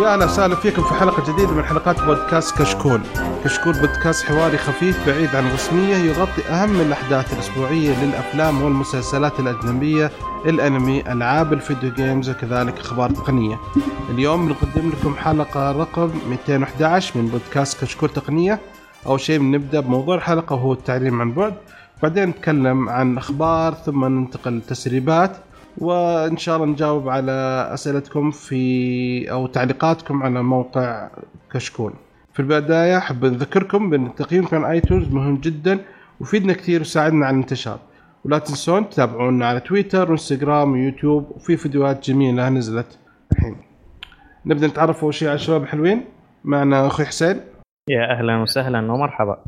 يا أهلا وسهلا فيكم في حلقة جديدة من حلقات بودكاست كشكول. كشكول بودكاست حواري خفيف بعيد عن الرسمية يغطي أهم الأحداث الأسبوعية للأفلام والمسلسلات الأجنبية، الأنمي، ألعاب الفيديو جيمز وكذلك أخبار تقنية. اليوم بنقدم لكم حلقة رقم 211 من بودكاست كشكول تقنية. أول شيء بنبدأ بموضوع الحلقة وهو التعليم عن بعد. بعدين نتكلم عن أخبار ثم ننتقل لتسريبات وإن شاء الله نجاوب على أسئلتكم في أو تعليقاتكم على موقع كشكول. في البداية أحب أذكركم بأن تقييمكم على ايتونز مهم جدا ويفيدنا كثير ويساعدنا على الانتشار. ولا تنسون تتابعونا على تويتر وانستغرام ويوتيوب وفي فيديوهات جميلة نزلت الحين. نبدأ نتعرف أول شيء على الشباب الحلوين. معنا أخوي حسين. يا أهلا وسهلا ومرحبا.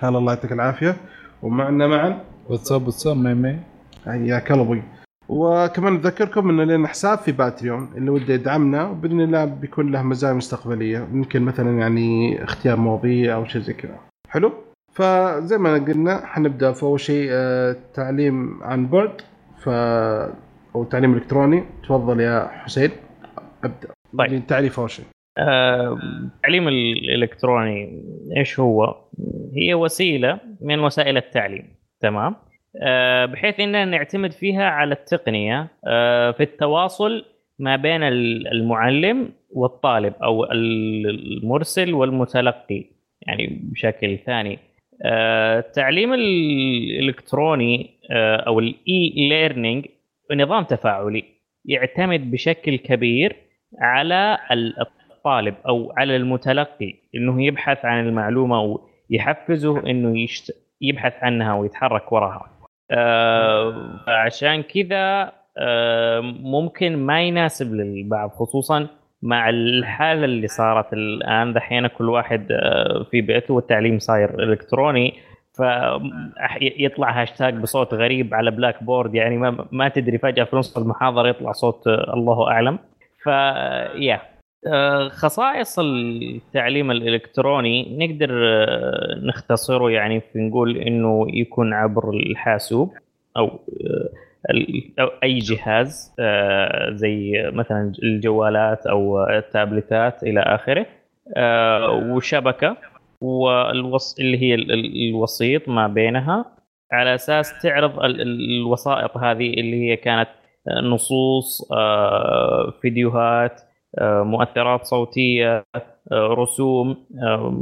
هلا الله يعطيك العافية. ومعنا معا. واتساب واتساب ميمي حياك الله وكمان نذكركم انه لنا حساب في باتريون اللي وده يدعمنا وبإذن الله بيكون له مزايا مستقبلية يمكن مثلا يعني اختيار مواضيع أو شيء زي كذا حلو فزي ما قلنا حنبدأ في أول شيء آه، تعليم عن بعد ف أو تعليم إلكتروني تفضل يا حسين أبدأ طيب. التعريف أول شيء آه، التعليم الإلكتروني إيش هو؟ هي وسيلة من وسائل التعليم تمام؟ آه، بحيث إننا نعتمد فيها على التقنية آه، في التواصل ما بين ال- المعلم والطالب أو ال- المرسل والمتلقي يعني بشكل ثاني آه، التعليم ال- الإلكتروني أو ال e-learning نظام تفاعلي يعتمد بشكل كبير على ال- الطالب أو على المتلقي إنه يبحث عن المعلومة ويحفزه إنه يشت... يبحث عنها ويتحرك وراها. آه عشان كذا آه ممكن ما يناسب للبعض خصوصا مع الحالة اللي صارت الآن. دحين كل واحد آه في بيته والتعليم صاير إلكتروني فيطلع هاشتاج بصوت غريب على Blackboard يعني ما, ما تدري فجأة في نص المحاضرة يطلع صوت آه، الله أعلم. فيا آه، خصائص التعليم الإلكتروني نقدر آه، نختصره يعني في نقول إنه يكون عبر الحاسوب أو آه، أي جهاز آه، زي مثلا الجوالات أو التابلتات إلى آخره وشبكة والوص اللي هي ال- ال- الوسيط ما بينها على أساس تعرض ال- ال- الوسائط هذه اللي هي كانت نصوص فيديوهات مؤثرات صوتية آه، رسوم آه،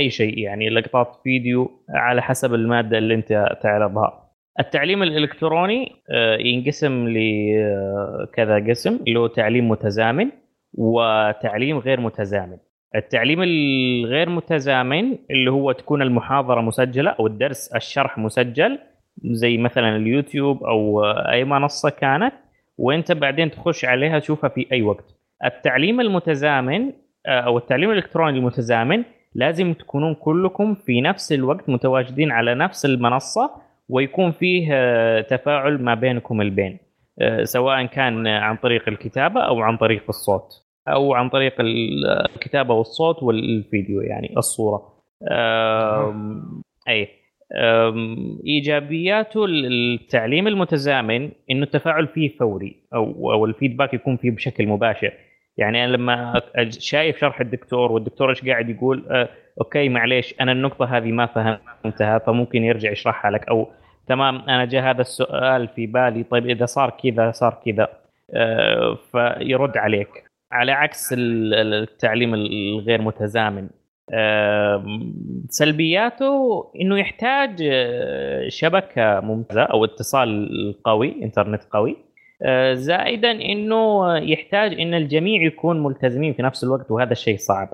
أي شيء يعني لقطات فيديو على حسب المادة اللي أنت تعرضها. التعليم الإلكتروني آه، ينقسم لكذا قسم اللي هو تعليم متزامن وتعليم غير متزامن. التعليم الغير متزامن اللي هو تكون المحاضرة مسجلة أو الدرس الشرح مسجل زي مثلا اليوتيوب أو أي منصة كانت وأنت بعدين تخش عليها تشوفها في أي وقت. التعليم المتزامن آه، أو التعليم الإلكتروني المتزامن لازم تكونون كلكم في نفس الوقت متواجدين على نفس المنصة ويكون فيه آه، تفاعل ما بينكم البين آه، سواء كان عن طريق الكتابة أو عن طريق الصوت أو عن طريق ال- الكتابة والصوت والفيديو يعني الصورة. أي ايجابياته التعليم المتزامن إنه التفاعل فيه فوري أو أو ال feedback يكون فيه بشكل مباشر. يعني أنا لما شايف شرح الدكتور والدكتور إيش قاعد يقول أه okay معليش أنا النقطة هذه ما فهمتها فممكن يرجع يشرحها لك. أو تمام أنا جاء هذا السؤال في بالي طيب إذا صار كذا صار كذا أه فيرد عليك. على عكس ال- ال- التعليم الغير متزامن آم، سلبياته إنه يحتاج آه، شبكة ممتازة أو اتصال قوي إنترنت قوي. آه، زائدا إنه يحتاج إن الجميع يكون ملتزمين في نفس الوقت وهذا الشيء صعب.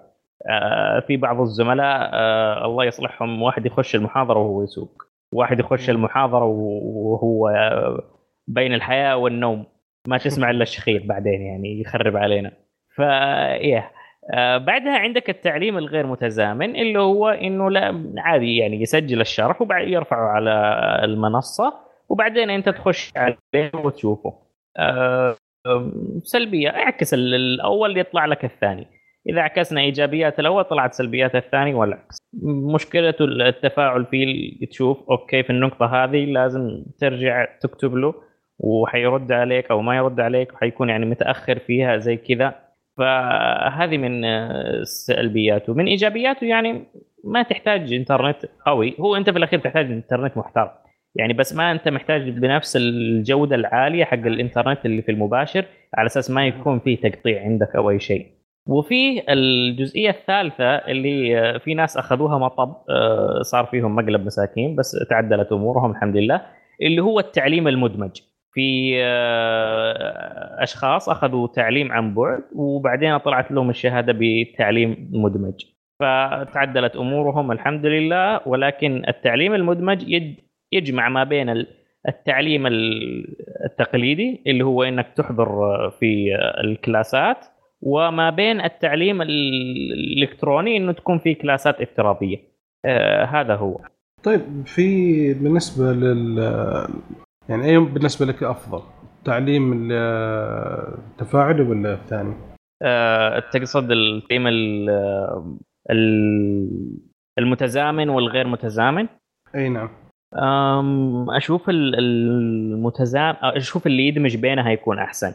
آه، في بعض الزملاء آه، الله يصلحهم واحد يخش المحاضرة وهو يسوق واحد يخش المحاضرة وهو آه، بين الحياة والنوم. ما تسمع إلا الشخير بعدين يعني يخرب علينا. فايه آه، بعدها عندك التعليم الغير متزامن اللي هو إنه لا عادي يعني يسجل الشرح وبعد يرفعه على المنصة وبعدين أنت تخش عليه وتشوفه. آه، آم، سلبية. اعكس ال- الأول يطلع لك الثاني. إذا عكسنا إيجابيات الأول طلعت سلبيات الثاني والعكس. مشكلته التفاعل فيه تشوف أوكي في النقطة هذه لازم ترجع تكتب له وحيرد عليك أو ما يرد عليك وحيكون يعني متأخر فيها زي كذا. فهذه من سلبياته. من إيجابياته يعني ما تحتاج إنترنت قوي. هو أنت في الأخير تحتاج إنترنت محترم. يعني بس ما أنت محتاج بنفس الجودة العالية حق الإنترنت اللي في المباشر على أساس ما يكون في تقطيع عندك أو أي شيء. وفي الجزئية الثالثة اللي في ناس أخذوها مطب آه، صار فيهم مقلب مساكين بس تعدلت أمورهم الحمد لله اللي هو التعليم المدمج. في آه، أشخاص أخذوا تعليم عن بعد وبعدين طلعت لهم الشهادة بتعليم مدمج. فتعدلت أمورهم الحمد لله ولكن التعليم المدمج يجمع ما بين التعليم التقليدي اللي هو إنك تحضر في الكلاسات وما بين التعليم الإلكتروني إنه تكون في كلاسات افتراضية آه هذا هو طيب في بالنسبة لل يعني أي بالنسبة لك أفضل تعليم التفاعلي ولا الثاني؟ آه تقصد التعليم المتزامن والغير متزامن؟ أي نعم أشوف المتزامن أشوف اللي يدمج بينها يكون أحسن.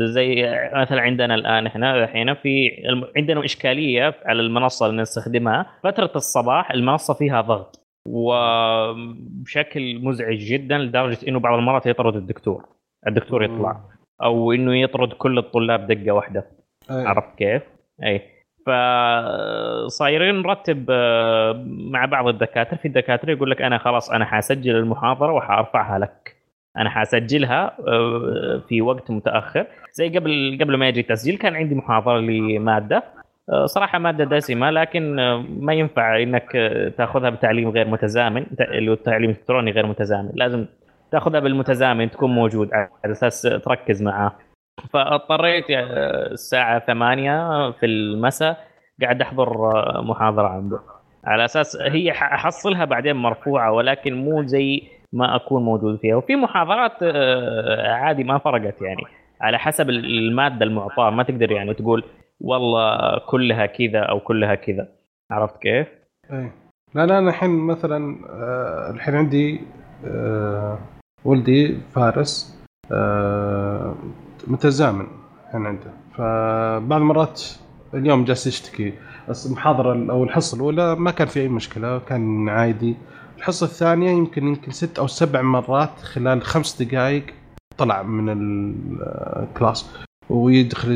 زي مثلا عندنا الآن إحنا الحين في عندنا إشكالية على المنصة اللي نستخدمها. فترة الصباح المنصة فيها ضغط وبشكل مزعج جدا لدرجة إنه بعض المرات يطرد الدكتور. الدكتور يطلع. أو إنه يطرد كل الطلاب دقة واحدة. عرفت كيف؟ أي. فصايرين نرتب آه، مع بعض الدكاترة. في الدكاتره يقول لك أنا خلاص أنا حاسجل المحاضرة وحارفعها لك. أنا حاسجلها آه، في وقت متأخر. زي قبل قبل ما يجي التسجيل كان عندي محاضرة لمادة. آه، صراحة مادة دسمة لكن ما ينفع إنك تأخذها بتعليم غير متزامن. اللي هو التعليم الإلكتروني غير متزامن. لازم تأخذها بالمتزامن تكون موجود على أساس تركز معاه. فاضطريت الساعة 8 في المساء قاعد أحضر محاضرة عنده على أساس هي أحصلها بعدين مرفوعة ولكن مو زي ما أكون موجود فيها. وفي محاضرات آه، عادي ما فرقت يعني. على حسب المادة المعطاة. ما تقدر يعني تقول والله كلها كذا أو كلها كذا. عرفت كيف؟ إيه. لا لا أنا الحين مثلا آه، الحين عندي آه، ولدي فارس متزامن الحين عنده فبعض المرات اليوم جالس يشتكي. المحاضره أو الحصة الأولى ما كان في أي مشكلة كان عادي. الحصة الثانية يمكن يمكن ست أو سبع مرات خلال خمس دقائق طلع من ال class ويدخل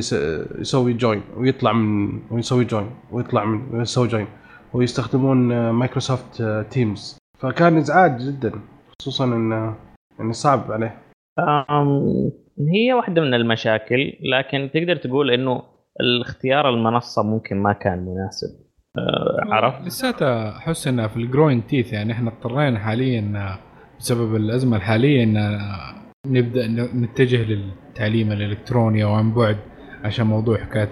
يسوي join ويطلع من ويسوي join ويطلع من ويسوي join ويستخدمون Microsoft Teams فكان إزعاج جدا خصوصا انه يعني صعب عليه. هي واحدة من المشاكل لكن تقدر تقول إنه الاختيار المنصة ممكن ما كان مناسب. آه، عرفت؟ لساتها احس انها في الجروين تيث يعني إحنا اضطرينا حاليا بسبب الأزمة الحالية إن نبدأ نتجه للتعليم الإلكتروني أو عن بعد عشان موضوع حكاية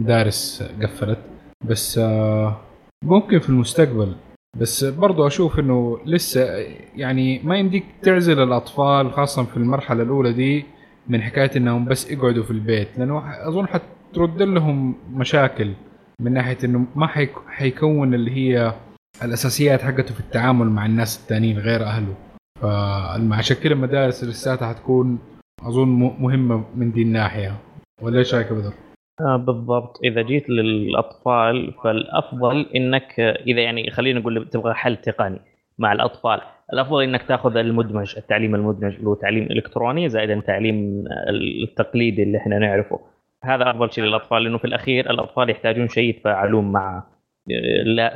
المدارس قفلت. بس آه، ممكن في المستقبل. بس برضو أشوف إنه لسه يعني ما يمديك تعزل الأطفال خاصه في المرحلة الأولى دي من حكاية إنهم بس يقعدوا في البيت لأنه أظن حترد لهم مشاكل من ناحية إنه ما حيكون اللي هي الأساسيات حقته في التعامل مع الناس الثانيين غير أهله. فعشان كذا المدارس لساتها حتكون أظن مهمة من دي الناحية. ولا إيش رأيك بدر؟ آه بالضبط. إذا جيت للأطفال فالأفضل إنك إذا يعني خلينا نقول تبغى حل تقني مع الأطفال. الأفضل إنك تأخذ المدمج التعليم المدمج اللي هو تعليم إلكتروني زائد التعليم التقليدي اللي إحنا نعرفه. هذا أفضل شيء للأطفال لأنه في الأخير الأطفال يحتاجون شيء يتفاعلون معه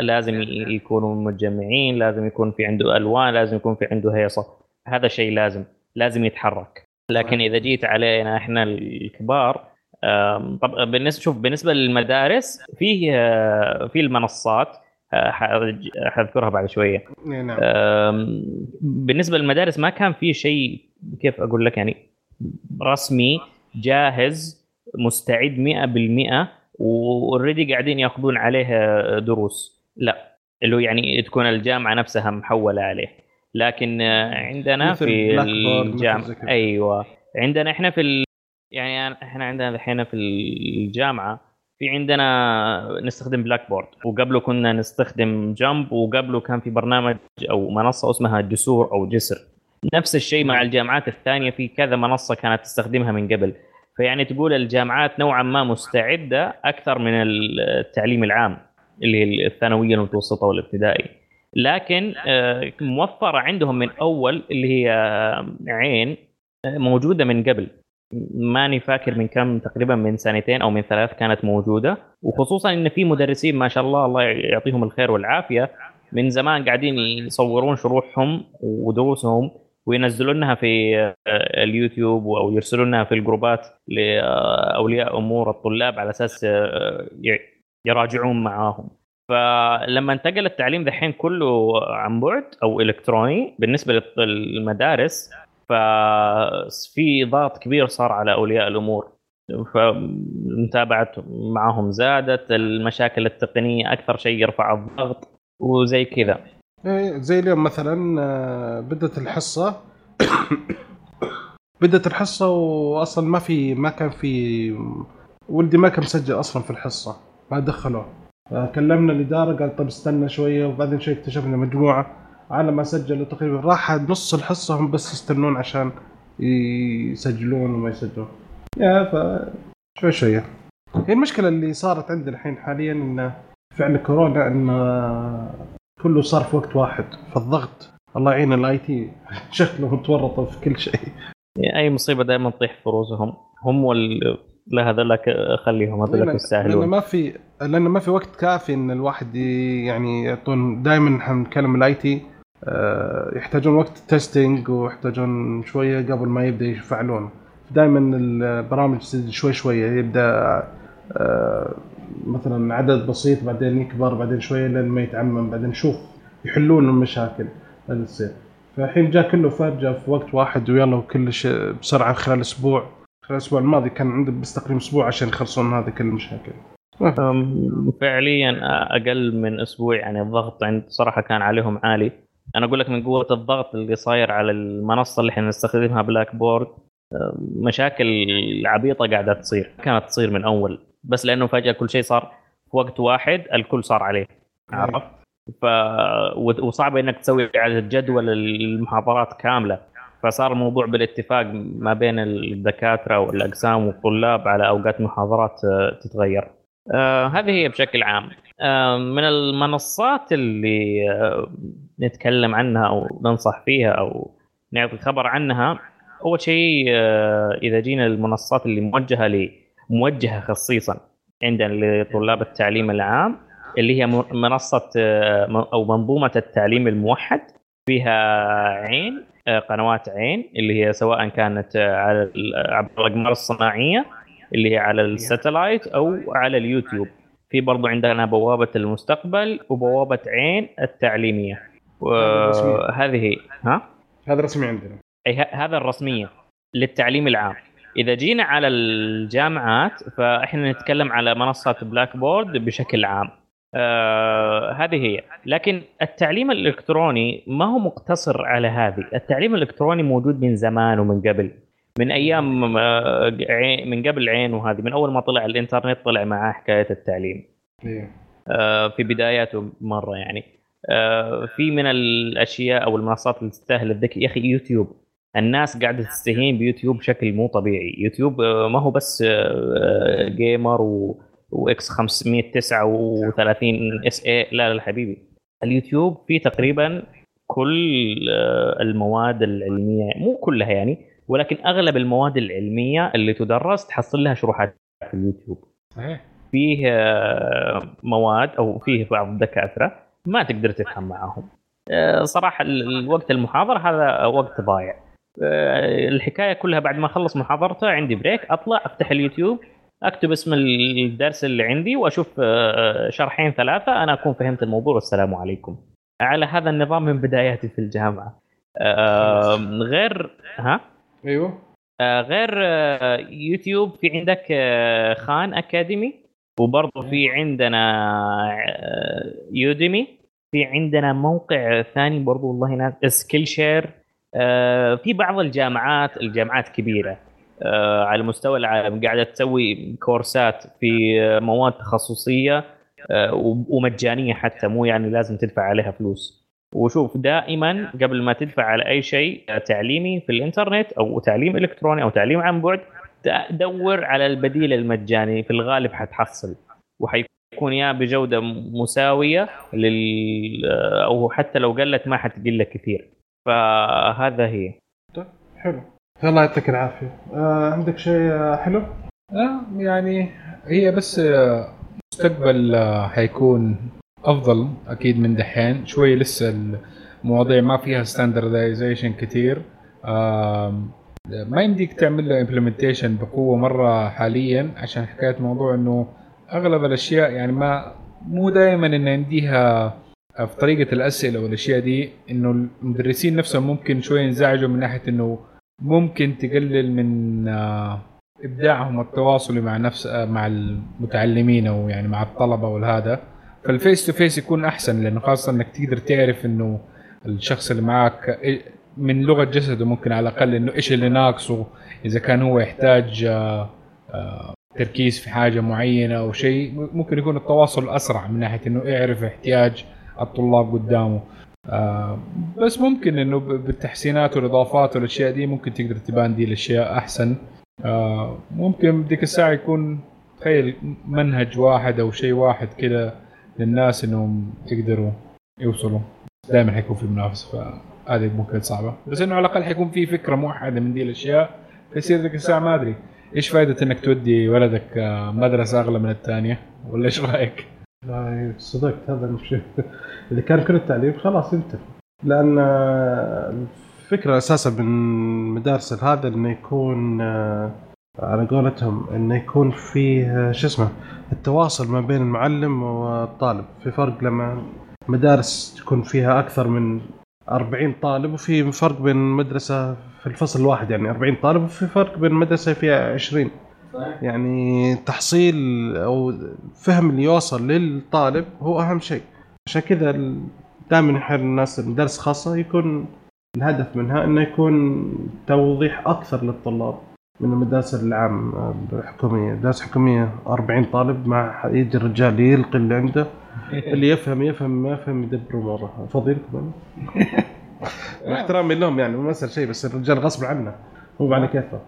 لازم يكونوا متجمعين لازم يكون في عنده ألوان لازم يكون في عنده هيصة. هذا شيء لازم لازم يتحرك. لكن إذا جيت علينا إحنا الكبار طب بالنسبة شوف بالنسبة للمدارس فيه في المنصات آه، حذكرها بعد شوية. نعم. بالنسبة للمدارس ما كان في شيء كيف أقول لك يعني رسمي جاهز مستعد 100% و already قاعدين ياخذون عليه دروس. لا اللي هو يعني تكون الجامعة نفسها محولة عليه. لكن عندنا في الجامعة أيوه. عندنا إحنا في يعني إحنا عندنا الحين في الجامعة في عندنا نستخدم Blackboard وقبله كنا نستخدم جامب وقبله كان في برنامج أو منصة اسمها جسور أو جسر. نفس الشيء مع الجامعات الثانية في كذا منصة كانت تستخدمها من قبل. فيعني تقول الجامعات نوعا ما مستعدة أكثر من التعليم العام اللي هي الثانوية المتوسطة والابتدائي. لكن آه، موفرة عندهم من أول اللي هي عين آه، موجودة من قبل. ماني فاكر من كم تقريبا من سنتين أو من ثلاث كانت موجودة. وخصوصا إن في مدرسين ما شاء الله الله يعطيهم الخير والعافية من زمان قاعدين يصورون شروحهم ودروسهم وينزلونها في آه، اليوتيوب أو يرسلونها في الجروبات لأولياء أمور الطلاب على أساس آه، يراجعون معاهم. فلما انتقل التعليم دحين كله عن بعد أو إلكتروني بالنسبة للمدارس ففي ضغط كبير صار على أولياء الأمور. فمتابعة معهم زادت المشاكل التقنية أكثر شيء يرفع الضغط وزي كذا. إيه، زي اليوم مثلا آه، بدت الحصة. بدت الحصة واصلا ما في ما كان في ولدي ما كان مسجل أصلا في الحصة ما دخلوه. كلمنا الإدارة قال طب استنى شوية وبعدين شوي اكتشفنا مجموعة. على ما سجلوا تقريبا. راح نص الحصة هم بس يستنون عشان يسجلون وما يسجلون. يا ف شوي شوية. هي المشكلة اللي صارت عندنا الحين حاليا إن فعل كورونا إن كله صار في وقت واحد. فالضغط الله يعين ال IT شكله متورطه في كل شيء. أي مصيبة دائما تطيح في رؤوسهم هم وال لا هذولك خليهم هذولك يستاهلون لأن ما في لأن ما في وقت كافي إن الواحد يعني يعطون دائما إحنا نتكلم ال IT. يحتاجون وقت testing ويحتاجون شوية قبل ما يبدأ يفعلون. دائما البرامج شوي شوية يبدأ آه، مثلا عدد بسيط بعدين يكبر بعدين شوية لين ما يتعمم بعدين نشوف يحلون المشاكل اللي تصير. فالحين جاء كله فجأة في وقت واحد ويلا وكل شيء بسرعة خلال أسبوع. خلال الأسبوع الماضي كان عندهم بس تقريبا أسبوع عشان يخلصون هذه كل المشاكل. فعليا أقل من أسبوع يعني الضغط عند صراحة كان عليهم عالي. أنا أقول لك من قوة الضغط اللي صاير على المنصة اللي إحنا نستخدمها Blackboard مشاكل عبيطة قاعدة تصير كانت تصير من أول بس لأنه فجأة كل شيء صار في وقت واحد الكل صار عليه عرفت؟ ف وصعب إنك تسوي إعادة جدول المحاضرات كاملة فصار الموضوع بالاتفاق ما بين الدكاترة والأقسام والطلاب على أوقات محاضرات تتغير. آه هذه هي بشكل عام. من المنصات اللي نتكلم عنها أو ننصح فيها أو نعطي خبر عنها أول شيء آه إذا جينا المنصات اللي موجهة لي موجهة خصيصا عندنا لطلاب التعليم العام اللي هي منصة آه، أو منظومة التعليم الموحد فيها عين آه، قنوات عين اللي هي سواء كانت على عبر الأقمار الصناعية اللي هي على الساتلايت أو على اليوتيوب. في برضو عندنا بوابة المستقبل وبوابة عين التعليمية. وهذه ها؟ هذا رسمي عندنا. أي هذا الرسمية للتعليم العام. إذا جينا على الجامعات فإحنا نتكلم على منصة Blackboard بشكل عام. آه هذه هي. لكن التعليم الإلكتروني ما هو مقتصر على هذه. التعليم الإلكتروني موجود من زمان ومن قبل. من أيام آه من قبل عين وهذه من أول ما طلع الإنترنت طلع معاه حكاية التعليم. إيه. آه في بداياته مرة يعني. آه في من الأشياء أو المنصات اللي تستاهل الذكر يا أخي يوتيوب. الناس قاعدة تستهين بيوتيوب بشكل مو طبيعي. يوتيوب ما هو بس gamer و واكس 539 اس اي لا لا حبيبي. اليوتيوب فيه تقريبا كل المواد العلمية مو كلها يعني. ولكن أغلب المواد العلمية اللي تدرس تحصل لها شروحات في اليوتيوب. صحيح. فيه مواد أو فيه بعض الدكاترة ما تقدر تفهم معاهم صراحة الوقت المحاضرة هذا وقت ضايع. آه، الحكاية كلها بعد ما أخلص محاضرته عندي بريك أطلع أفتح اليوتيوب أكتب اسم الدرس اللي عندي وأشوف آه، شرحين ثلاثة أنا أكون فهمت الموضوع. والسلام عليكم. على هذا النظام من بداياتي في الجامعة. غير ها؟ أيوه. آه، غير يوتيوب في عندك Khan Academy وبرضه في عندنا Udemy في عندنا موقع ثاني برضه والله ناس Skillshare آه، في بعض الجامعات الجامعات كبيرة آه، على مستوى العالم قاعدة تسوي كورسات في مواد تخصصية آه، ومجانية حتى مو يعني لازم تدفع عليها فلوس. وشوف. دائما قبل ما تدفع على أي شيء تعليمي في الإنترنت أو تعليم إلكتروني أو تعليم عن بعد دور على البديل المجاني في الغالب حتحصل. وحيكون يا بجودة مساوية لل أو حتى لو قلت ما حتقل لك كثير. فهذا هي. حلو. الله يعطيك العافية. آه عندك شيء حلو؟ آه يعني هي بس آه، مستقبل آه، حيكون أفضل أكيد من دحين. شوي لسه المواضيع ما فيها standardization كثير ما يمديك تعمل له implementation بقوة مرة حاليا عشان حكاية موضوع إنه أغلب الأشياء يعني ما مو دائما إنه يمديها في طريقة الأسئلة والأشياء دي إنه المدرسين نفسهم ممكن شوي ينزعجوا من ناحية إنه ممكن تقلل من إبداعهم التواصلي مع نفس مع المتعلمين أو يعني مع الطلبة والهذا. فال face to face يكون أحسن لأنه خاصة إنك تقدر تعرف إنه الشخص اللي معك إيه- من لغة جسده ممكن على الأقل إنه إيش اللي ناقصه. إذا كان هو يحتاج آه، آه، تركيز في حاجة معينة أو شيء ممكن يكون التواصل أسرع من ناحية إنه يعرف احتياج الطلاب قدامه. آه، بس ممكن إنه بالتحسينات والإضافات والأشياء دي ممكن تقدر تبان دي الأشياء أحسن. ممكن بديك الساعة يكون تخيل منهج واحد أو شيء واحد كده للناس إنهم يقدروا يوصلوا. دائما حيكون في منافسة فهذه ممكن صعبه بس إنه على الأقل حيكون في فكرة موحدة من دي الأشياء. فيصير ذيك الساعة ما أدري. إيش فائده إنك تودي ولدك آه، مدرسة أغلى من الثانية؟ ولا إيش رأيك؟ لا صدقت هذا مش إذا كان كل التعليم خلاص انت لأن آه، الفكرة أساسا من مدارس هذا إنه يكون آه، على قولتهم انه يكون فيه شو اسمه التواصل ما بين المعلم والطالب. في فرق لما مدارس تكون فيها أكثر من 40 طالب وفي فرق بين مدرسة في الفصل الواحد يعني 40 طالب وفي فرق بين مدرسة فيها 20 يعني تحصيل أو فهم اللي يوصل للطالب هو أهم شيء. عشان كذا دائما يحل الناس المدارس خاصة يكون الهدف منها إنه يكون توضيح أكثر للطلاب. من المدارس العام الحكومية، المدارس الحكوميه 40 طالب مع يجي الرجال يلقي اللي عنده. اللي يفهم يفهم ما يفهم يدبر اموره فضيلكم مع احترامي لهم يعني ما أسأل شيء بس الرجال غصب عنه. هو على كيفه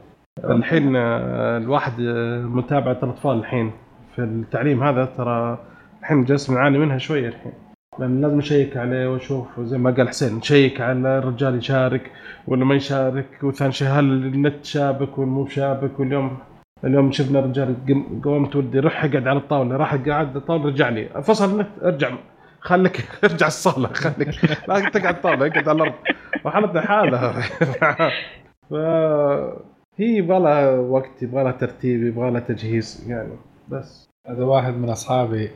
الحين آه، الواحد آه، متابعه الاطفال الحين. في التعليم هذا ترى الحين جالس نعاني منها شوية الحين. لأن لازم نشيك عليه وأشوف زي ما قال حسين نشيك على الرجال يشارك ولا ما يشارك وثاني شيء هل النت شابك ولا مو شابك؟ واليوم اليوم شفنا رجال قومت ودي روح أقعد على الطاولة راح قاعد الطاولة رجع لي. فصل النت ارجع. خليك ارجع الصالة خليك. لا تقعد الطاولة اقعد على الأرض. وحالتنا حالة. ف هي يبغى لها وقت يبغى لها ترتيب يبغى لها تجهيز يعني. بس. هذا واحد من أصحابي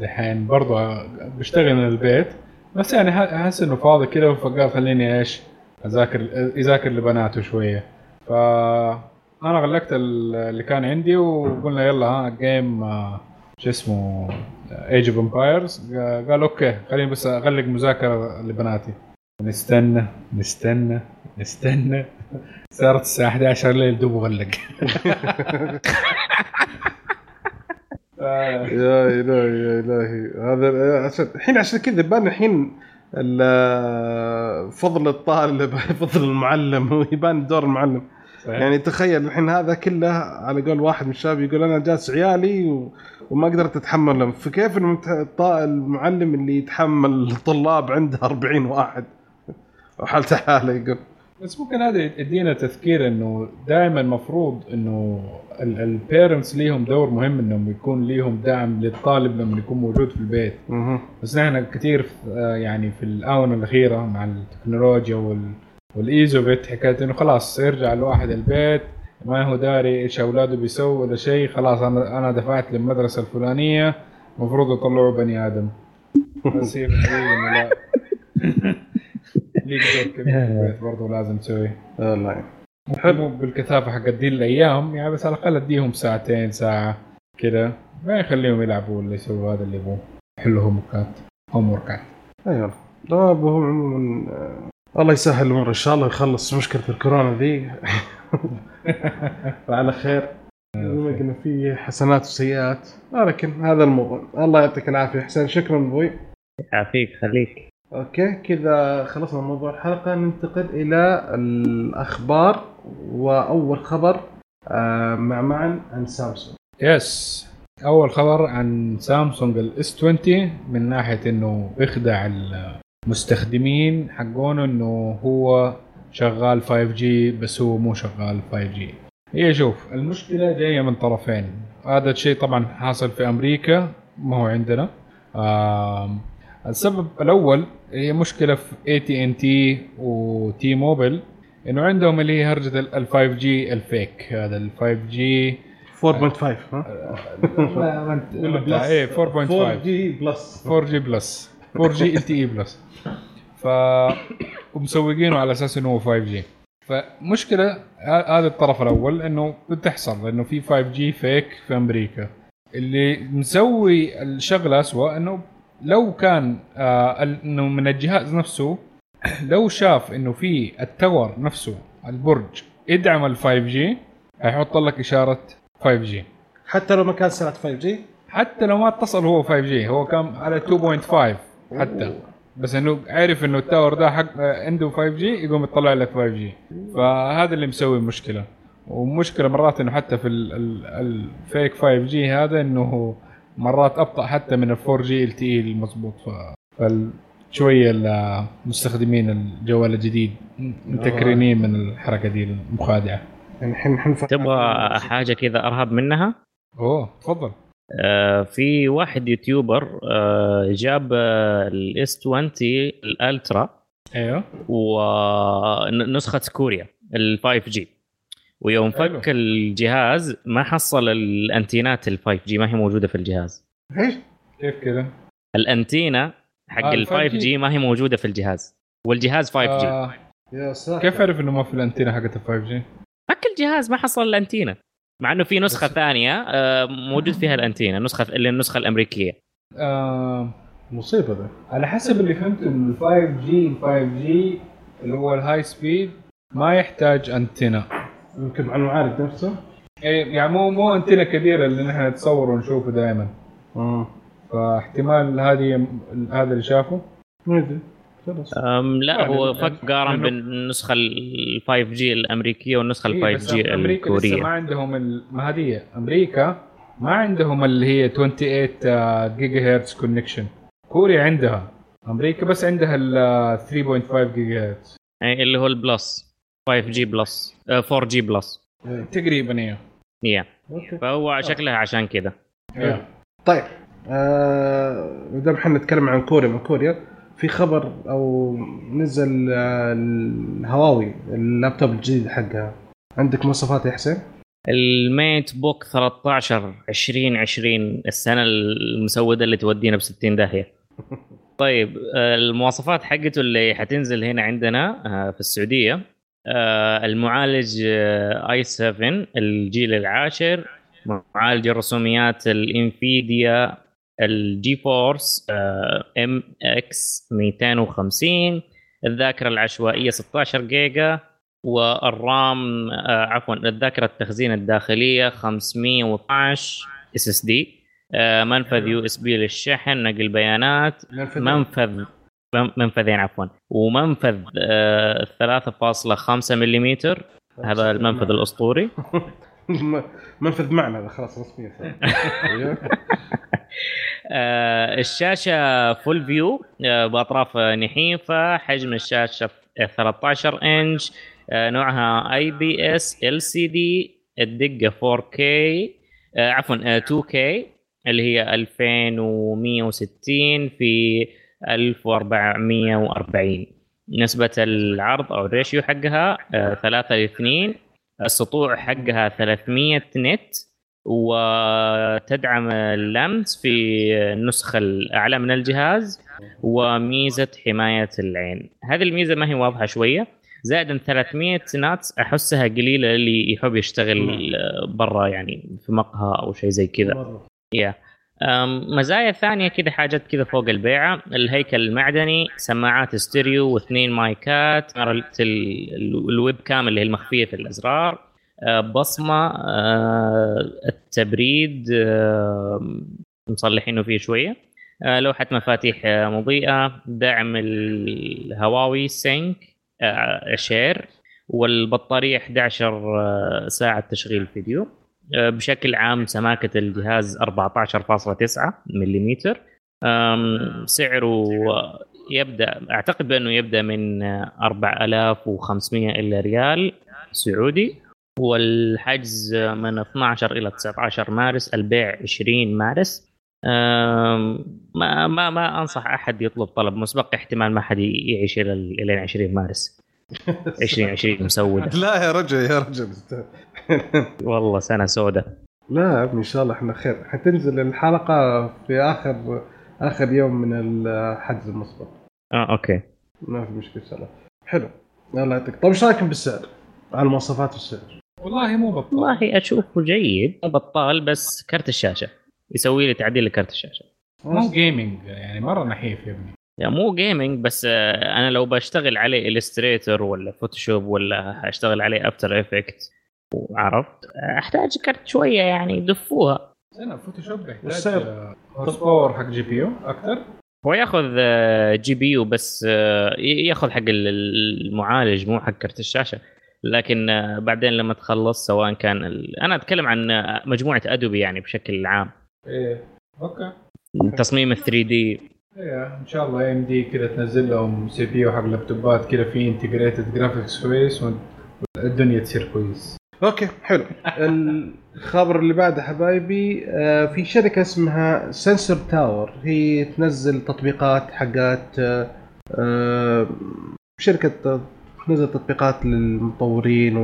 دحين برضو بيشتغل من البيت. بس يعني أحس إنه فاضي كده فقال خليني إيش أذاكر يذاكر لبناته شوية. ف أنا غلقت ال- اللي كان عندي وقلنا يلا ها game آه شو اسمه Age of Empires قال okay خليني بس أغلق مذاكرة لبناتي. نستنى نستنى نستنى. صارت الساعة 11 الليل دوب غلق آه، يا إلهي يا إلهي. هذا عشان الحين عشان كذا يبان الحين ال- فضل الطالب فضل المعلم ويبان دور المعلم. صحيح. يعني تخيل الحين هذا كله على قول واحد من الشباب يقول أنا جالس عيالي و... وما قدرت اتحملهم فكيف المت... المعلم اللي يتحمل طلاب عنده 40 واحد؟ وحالته حالة يقول. بس ممكن هذا يدينا تذكير إنه دائما المفروض إنه ال parents ليهم دور مهم إنهم يكون ليهم دعم للطالب لما يكون موجود في البيت. مه. بس نحن كثير آه، يعني في الآونة الأخيرة مع التكنولوجيا وال والإيزو بيت حكايه إنه خلاص يرجع الواحد البيت ما هو داري إيش أولاده بيسووا ولا شيء خلاص أنا أنا دفعت للمدرسة الفلانية المفروض يطلعوا بني آدم. بس هي لا. ليك دور كبير برضه لازم تسويه. الله يعني. حلو بالكثافة حق دي الأيام يعني بس على الأقل أديهم ساعتين ساعة كذا ما يخليهم يلعبوا ولا يسووا هذا اللي يبغوه. يحلوا هوم وركات هوم وركات أيوه. لا هو عموما آه، الله يسهل الأمور إن شاء الله يخلص مشكلة الكورونا ذي وعلى خير. زي ما قلنا في حسنات وسيئات لكن هذا الموضوع الله يعطيك العافية. حسين شكرا أبوي يعافيك خليك. okay كذا خلصنا موضوع الحلقة. ننتقل إلى الأخبار وأول خبر آه مع معا عن سامسونج. yes أول خبر عن سامسونج ال S20 من ناحية إنه بيخدع المستخدمين حقونه إنه هو شغال 5G بس هو مو شغال 5G هي شوف المشكلة جاية من طرفين. هذا الشيء طبعا حاصل في أمريكا ما هو عندنا. السبب الأول هي مشكلة في AT&T و T-Mobile إنه عندهم اللي هي هرجة ال 5G ال fake هذا ال 5G 4.5 ها؟ إيه 4.5 4G plus 4G plus 4G LTE plus ف ومسوقينه على أساس إنه هو 5G فمشكلة هذا الطرف الأول إنه بتحصل إنه في 5G fake في أمريكا. اللي مسوي الشغلة اسوء إنه لو كان آه إنه من الجهاز نفسه لو شاف إنه في ال tower نفسه البرج يدعم ال 5G هيحط لك إشارة 5G حتى لو ما كان سرعة 5G حتى لو ما اتصل هو 5G هو كان على 2.5 حتى. بس إنه عارف إنه ال tower ده حق عنده 5G يقوم يطلع لك 5G فهذا اللي مسوي مشكلة. ومشكلة مرات إنه حتى في ال fake 5G هذا إنه مرات ابطا حتى من ال 4G LTE المضبوط. ف شوية المستخدمين الجوال الجديد متكرنين من الحركة دي المخادعة. يعني الحين الحين تبغى حاجة كذا ارهب منها؟ أوه تفضل. آه في واحد YouTuber آه جاب ال S20 ال Ultra. أيوه. ونسخه كوريا ال 5G. ويوم فك الجهاز ما حصل الأنتينات ال 5G ما هي موجودة في الجهاز. إيش؟ كيف كذا؟ الأنتينا حق آه، ال 5G ما هي موجودة في الجهاز. والجهاز 5G آه يا ساتر. كيف عرف إنه ما في الأنتينا حقت ال 5G؟ فك الجهاز ما حصل الأنتينا. مع إنه في نسخة بس- ثانية آه، موجود فيها الأنتينا نسخة اللي النسخة الأمريكية. آه مصيبة ذا على حسب اللي فهمته من ال 5 جي ال 5 جي اللي هو ال high speed ما يحتاج انتنا يمكن مع المعالج نفسه. إيه، يعني مو مو انتنا كبيرة اللي نحن نتصور ونشوفه دائما. امم فاحتمال هذه هذا اللي شافه. ما ادري خلاص. أم لا يعني هو فك قارن لأنه- بين النسخة ال 5G الأمريكية والنسخة ال إيه، 5 بس G لسه ما الكوريه عندهم ال- ما هذه أمريكا ما عندهم اللي هي 28 جيجا هرتز connection كوريا عندها. أمريكا بس عندها ال 3.5 جيجا هرتز يعني اللي هو ال plus. 5G plus. 4G plus. تقريبا أيوه يا. فهو شكلها عشان كذا. إيه. طيب آه دام إحنا نتكلم عن كوريا من كوريا في خبر أو نزل آه، الهواوي اللابتوب الجديد حقها. عندك مواصفات يا حسين؟ الميت بوك 13 2020 السنة المسودة اللي تودينا ب 60 داهية. طيب آه، المواصفات حقته اللي حتنزل هنا عندنا آه، في السعودية. آه، المعالج i7 الجيل العاشر معالج الرسوميات الإنفيديا ال GeForce MX 250 الذاكرة العشوائية 16 جيجا والرام آه، عفوا الذاكرة التخزين الداخلية 512 إس إس دي. منفذ يو إس بي للشحن نقل بيانات. منفذ. من- منفذين عفوا. ومنفذ آه، 3.5 ملم هذا المنفذ الأسطوري. منفذ معنا هذا خلاص رسميا. آه، الشاشة full view بأطراف نحيفة حجم الشاشة 13 إنش آه، نوعها اي بي اس ال سي دي الدقة 4K آه، عفوا آه، 2K اللي هي 2160 في 1440 نسبة العرض أو الريشيو حقها 3 ل 2 السطوع حقها 300 نت. وتدعم اللمس في النسخة الأعلى من الجهاز وميزة حماية العين. هذه الميزة ما هي واضحة شوية. زائد إن 300 ناتس أحسها قليلة اللي يحب يشتغل برا يعني في مقهى أو شيء زي كذا. يا أم، مزايا ثانية كذا حاجات كذا فوق البيعة. الهيكل المعدني سماعات ستيريو واثنين مايكات. ال webcam اللي هي المخفيه في الأزرار. أه، بصمة أه، التبريد أه، مصلحينه فيه شوية. لوحة مفاتيح مضيئة. دعم الهواوي sync شير والبطارية 11 آه، ساعة تشغيل فيديو. بشكل عام سماكة الجهاز 14.9 ملم سعره يبدأ أعتقد بأنه يبدأ من 4500 إلى ريال سعودي. والحجز من 12 إلى 19 مارس البيع 20 مارس. ما ما ما أنصح أحد يطلب طلب مسبق احتمال ما حد يعيش إلى إلى 20 مارس. 2020 مسودة. لا يا رجل يا رجل. والله سنة سوداء لا يا ابني إن شاء الله إحنا خير. حتنزل الحلقة في اخر آخر يوم من الحجز المسبق. آه أوكي. ما في مشكلة إن شاء الله. حلو. الله يعطيك. طيب إيش رأيكم بالسعر؟ على المواصفات والسعر. والله مو بطال. والله أشوفه جيد. بطال بس كرت الشاشة. يسوي لي تعديل لكرت الشاشة. مو gaming يعني مرة نحيف يا ابني. يعني مو gaming بس آه، أنا لو بشتغل عليه Illustrator ولا Photoshop ولا أشتغل عليه After Effects وعرفت آه، أحتاج كرت شوية يعني يدفوها أنا Photoshop يحتاج؟ horse power حق GPU أكثر هو ياخذ آه، GPU بس آه، ياخذ حق ال- المعالج مو حق كرت الشاشة. لكن آه، بعدين لما تخلص سواء كان ال... أنا أتكلم عن آه، مجموعة Adobe يعني بشكل عام. إيه أوكي. تصميم ال 3D إيه إن شاء الله AMD كذا تنزل لهم CPU حق لابتوبات كذا في integrated graphics كويس والدنيا تصير كويس. أوكي حلو. الخبر اللي بعده حبايبي آه، في شركة اسمها Sensor Tower. هي تنزل تطبيقات حقات آه، آه، شركة تنزل تطبيقات للمطورين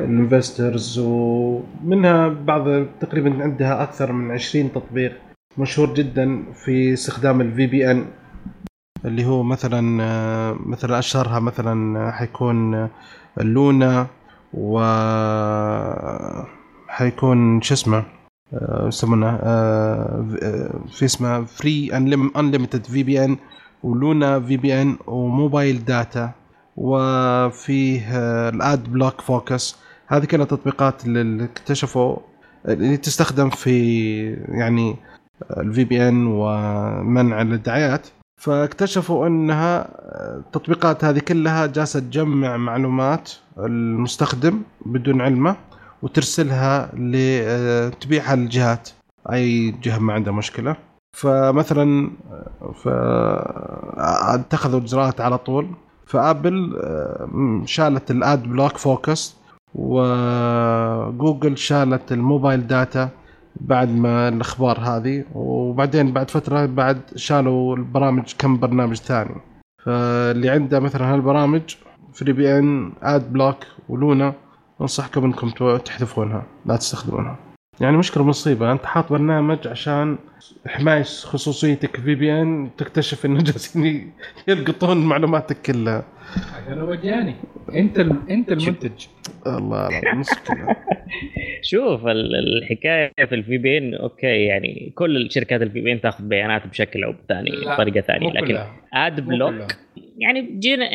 وال investors ومنها بعض تقريبا عندها أكثر من 20 تطبيق مشهور جدا في استخدام ال VPN اللي هو مثلا مثلا أشهرها مثلا حيكون آه، Luna. و حيكون شو اسمه آه، يسمونه آه، في اسمه Free Unlimited VPN و Luna VPN و Mobile Data وفيه آه، ال Adblock Focus. هذه كلها تطبيقات اللي اكتشفوا اللي تستخدم في يعني ال VPN ومنع الدعايات. فاكتشفوا أنها التطبيقات هذه كلها جالسة تجمع معلومات المستخدم بدون علمه وترسلها ل تبيعها للجهات. أي جهة ما عندها مشكلة. فمثلا ف اتخذوا إجراءات على طول. فآبل آه، شالت ال Adblock Focus وجوجل شالت ال Mobile Data. بعد ما الأخبار هذه وبعدين بعد فترة بعد شالوا البرامج كم برنامج ثاني. فاللي عنده مثلا هالبرامج Free VPN Adblock و Luna أنصحكم إنكم تحذفونها لا تستخدمونها. يعني مشكلة مصيبة. أنت حاط برنامج عشان حماية خصوصيتك VPN تكتشف إنه جالسين يلقطون معلوماتك كلها. عشان هو مجاني أنت ال... أنت المنتج الله لا مشكله شوف ال- الحكاية في ال VPN أوكي يعني كل الشركات ال VPN تاخذ بيانات بشكل أو بثاني بطريقة ثانية. لكن كلها. Adblock. يعني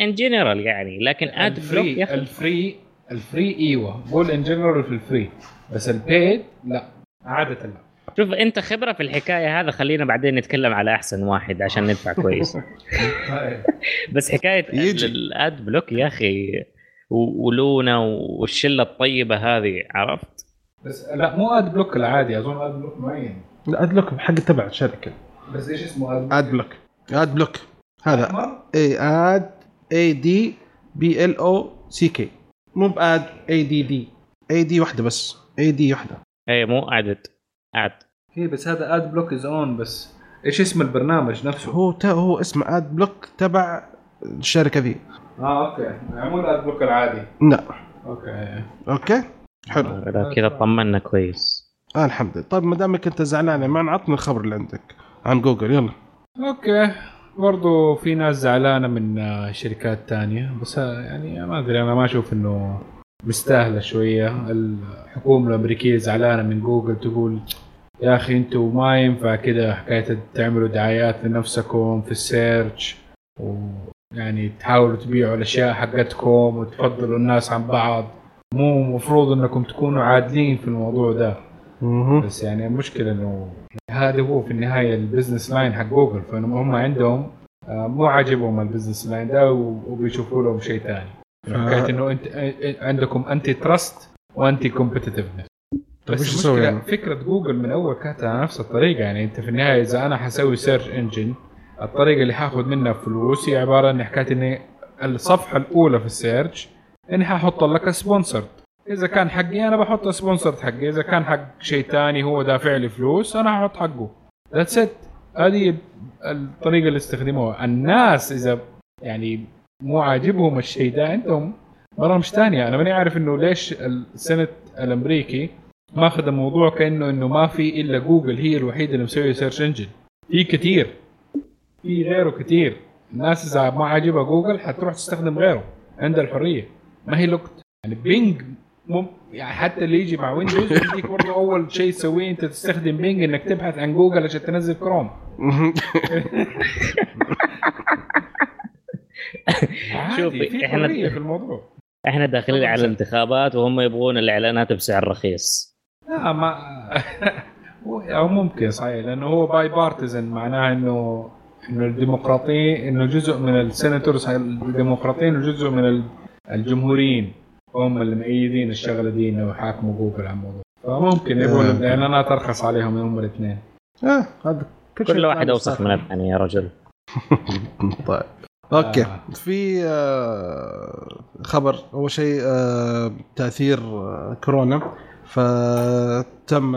in general يعني لكن Adblock ال free ال free أيوه. قول in general في ال free. بس ال paid لا. عادة لا. شوف انت خبرة في الحكاية هذا خلينا بعدين نتكلم على أحسن واحد عشان ندفع كويس. بس حكاية يجي. ال Adblock يا أخي و Luna والشلة الطيبة هذه عرفت؟ بس لا مو Adblock العادي أظن Adblock معين. Adblock حق تبع الشركة. بس إيش اسمه Ad Adblock Adblock هذا. اي Ad A D بي ال أو سي كي مو بآد اي دي دي اي دي واحدة بس. اي دي واحدة. اي مو عدد عد هي بس هذا أد بلوك إز أون بس إيش اسم البرنامج نفسه؟ هو تا هو اسمه أد بلوك تبع الشركة ذي آه أوكي. يعني مو الأد بلوك العادي. لا. أوكي. أوكي. حلو. آه، كذا طمنا كويس. آه الحمد لله. طيب ما دامك أنت زعلان يا مان عطني الخبر اللي عندك. عن جوجل يلا. أوكي. برضو في ناس زعلانة من آه، شركات تانية بس آه، يعني ما أدري أنا ما أشوف إنه مستاهلة شوية الحكومة الأمريكية زعلانة من جوجل تقول يا أخي أنتوا ما ينفع كده حكاية تعملوا دعايات لنفسكم في ال search ويعني تحاولوا تبيعوا الأشياء حقتكم وتفضلوا الناس عن بعض مو مفروض إنكم تكونوا عادلين في الموضوع ده. بس يعني المشكلة إنه هذا هو في النهاية ال business line حق جوجل فهم عندهم آه، مو عاجبهم ال business line ده وبيشوفوا لهم شيء ثاني حكاية إنه انت عندكم anti-trust و anti-competitiveness طيب بس المشكلة يعني؟ فكرة جوجل من أول كانت على نفس الطريقة. يعني أنت في النهاية إذا أنا حسوي search engine الطريقة اللي حاخذ منها فلوس هي عبارة عن حكاية إني الصفحة الأولى في ال search إني حاحط لك sponsored إذا كان حقي أنا بحط sponsored حقي. إذا كان حق شيء ثاني هو دافع لي فلوس أنا ححط حقه. that's it هذه الطريقة اللي استخدموها. الناس إذا يعني مو عاجبهم الشيء ده عندهم برامج ثانية أنا ماني عارف إنه ليش ال Senate الأمريكي ماخذ الموضوع كأنه إنه ما في إلا جوجل هي الوحيدة اللي مسوية search engine في كثير في غيره كثير الناس إذا ما عاجبها جوجل حتروح تستخدم غيره. عندها الحرية. ما هي locked يعني بينج مم يعني حتى اللي يجي مع ويندوز يديك برضه أول شيء تسويه أنت تستخدم بينج إنك تبحث عن جوجل عشان تنزل كروم شوف، في حرية في الموضوع. إحنا داخلين على. الانتخابات وهم يبغون الإعلانات بسعر رخيص. لا ما أو ممكن صحيح لأنه هو bipartisan معناه انه إنه الديمقراطيه إنه جزء من ال senators الديمقراطيين وجزء من ال- الجمهوريين. هم اللي مؤيدين الشغلة دي إنه يحاكموا جوجل على الموضوع. فممكن يقول آه. الاعلانات ارخص عليهم هم الاثنين آه هذا كل كل واحد أوسخ. من الثاني يا رجل. طيب. أوكي. آه. في آه، خبر أول شيء آه، تأثير آه، كورونا. فتم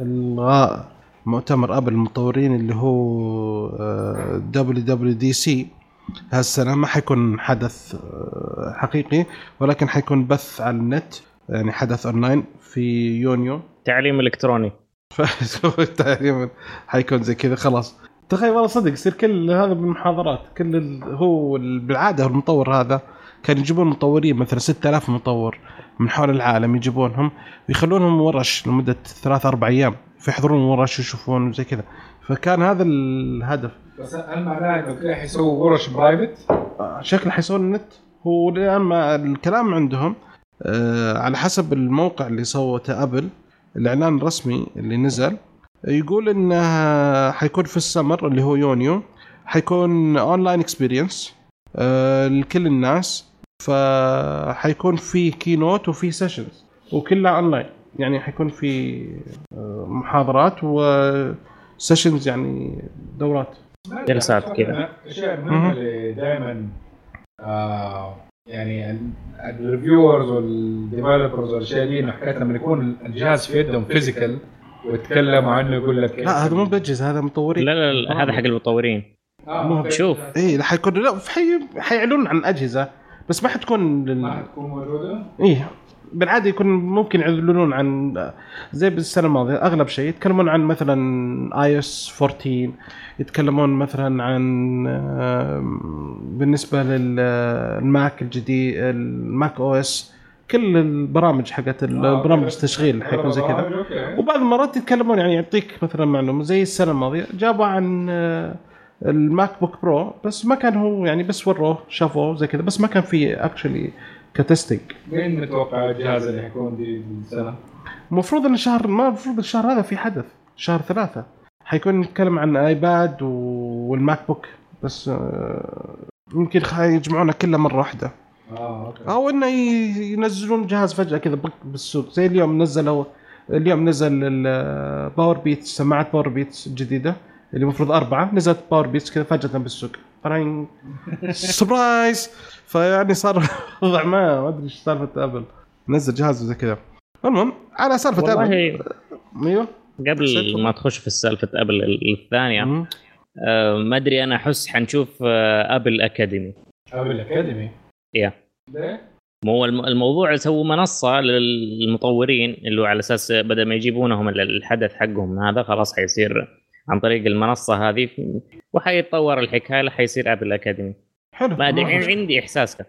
إلغاء مؤتمر ابل المطورين اللي هو WWDC هالسنه ما حيكون حدث آه، حقيقي ولكن حيكون بث على النت يعني حدث أونلاين في يونيو. تعليم إلكتروني. تقريبا حيكون زي كذا خلاص. تخيل والله صدق يصير كل هذا بالمحاضرات كل ال... هو ال- بالعادة المطور هذا كان يجيبون مطورين مثلا 6000 مطور من حول العالم يجيبونهم ويخلونهم ورش لمدة ثلاث أربع أيام فيحضرون ورش يشوفون زي كذا. فكان هذا الهدف. بس هل معناه انه كده حيسووا ورش private؟ آه، شكله حيسوون النت هو الان ما الكلام عندهم آه على حسب الموقع اللي سوته ابل الإعلان الرسمي اللي نزل يقول إنه حيكون في السمر اللي هو يونيو حيكون online experience آه لكل الناس فحيكون في keynote وفي sessions وكلها اونلاين يعني حيكون في محاضرات و sessions يعني دورات جلسات كذا. الاشياء المهمه اللي دائما آه يعني ال reviewers وال developers والاشياء دي انه حكايه لما يكون الجهاز في يدهم physical ويتكلموا عنه يقول لك لا هذا مو باجهزه هذا مطورين لا لا, لا هذا حق المطورين آه مو أوكي. شوف. اي حيكون لا حي... حيعلنون عن اجهزه بس ما حتكون لل... ما حتكون موجودة إيه بالعادة يكون ممكن يعلنون عن زي بالسنة الماضية أغلب شيء يتكلمون عن مثلا iOS 14 يتكلمون مثلا عن بالنسبة لل Mac الجديد ال macOS كل البرامج حقت البرامج التشغيل حيكون زي كذا أوكي. وبعض المرات يتكلمون يعني يعطيك مثلا معلومة زي السنة الماضية جابوا عن آه، ال MacBook Pro بس ما كان هو يعني بس وروه شافوه زي كذا بس ما كان في actually ك testing مين متوقع الجهاز اللي حيكون دي السنة؟ المفروض إن الشهر ما المفروض الشهر هذا في حدث شهر ثلاثة. حيكون نتكلم عن آيباد وال MacBook بس آه، يمكن يجمعونه كله مرة واحدة. آه أوكي. أو إنه ينزلون جهاز فجأة كذا بالسوق زي اليوم نزلوا اليوم نزل ال Powerbeats سماعات Powerbeats الجديده اللي المفروض أربعة. نزلت Powerbeats كذا فجأة بالسوق. طالعين surprise. فيعني صار وضع ما ما أدري إيش سالفة أبل. نزل جهاز زي كذا. المهم على سالفة أبل. والله أيوه. قبل ما تخش في سالفة أبل الثانية. آه، ما أدري أنا أحس حنشوف آه، أبل أكاديمي. أبل أكاديمي؟ يا. ليه؟ مو الم- الموضوع سووا منصة للمطورين اللي هو على أساس بدل ما يجيبونهم ال- الحدث حقهم هذا خلاص حيصير عن طريق المنصة هذه وحيتطور الحكاية لحيصير Apple Academy حلو. ما أدري عندي احساس.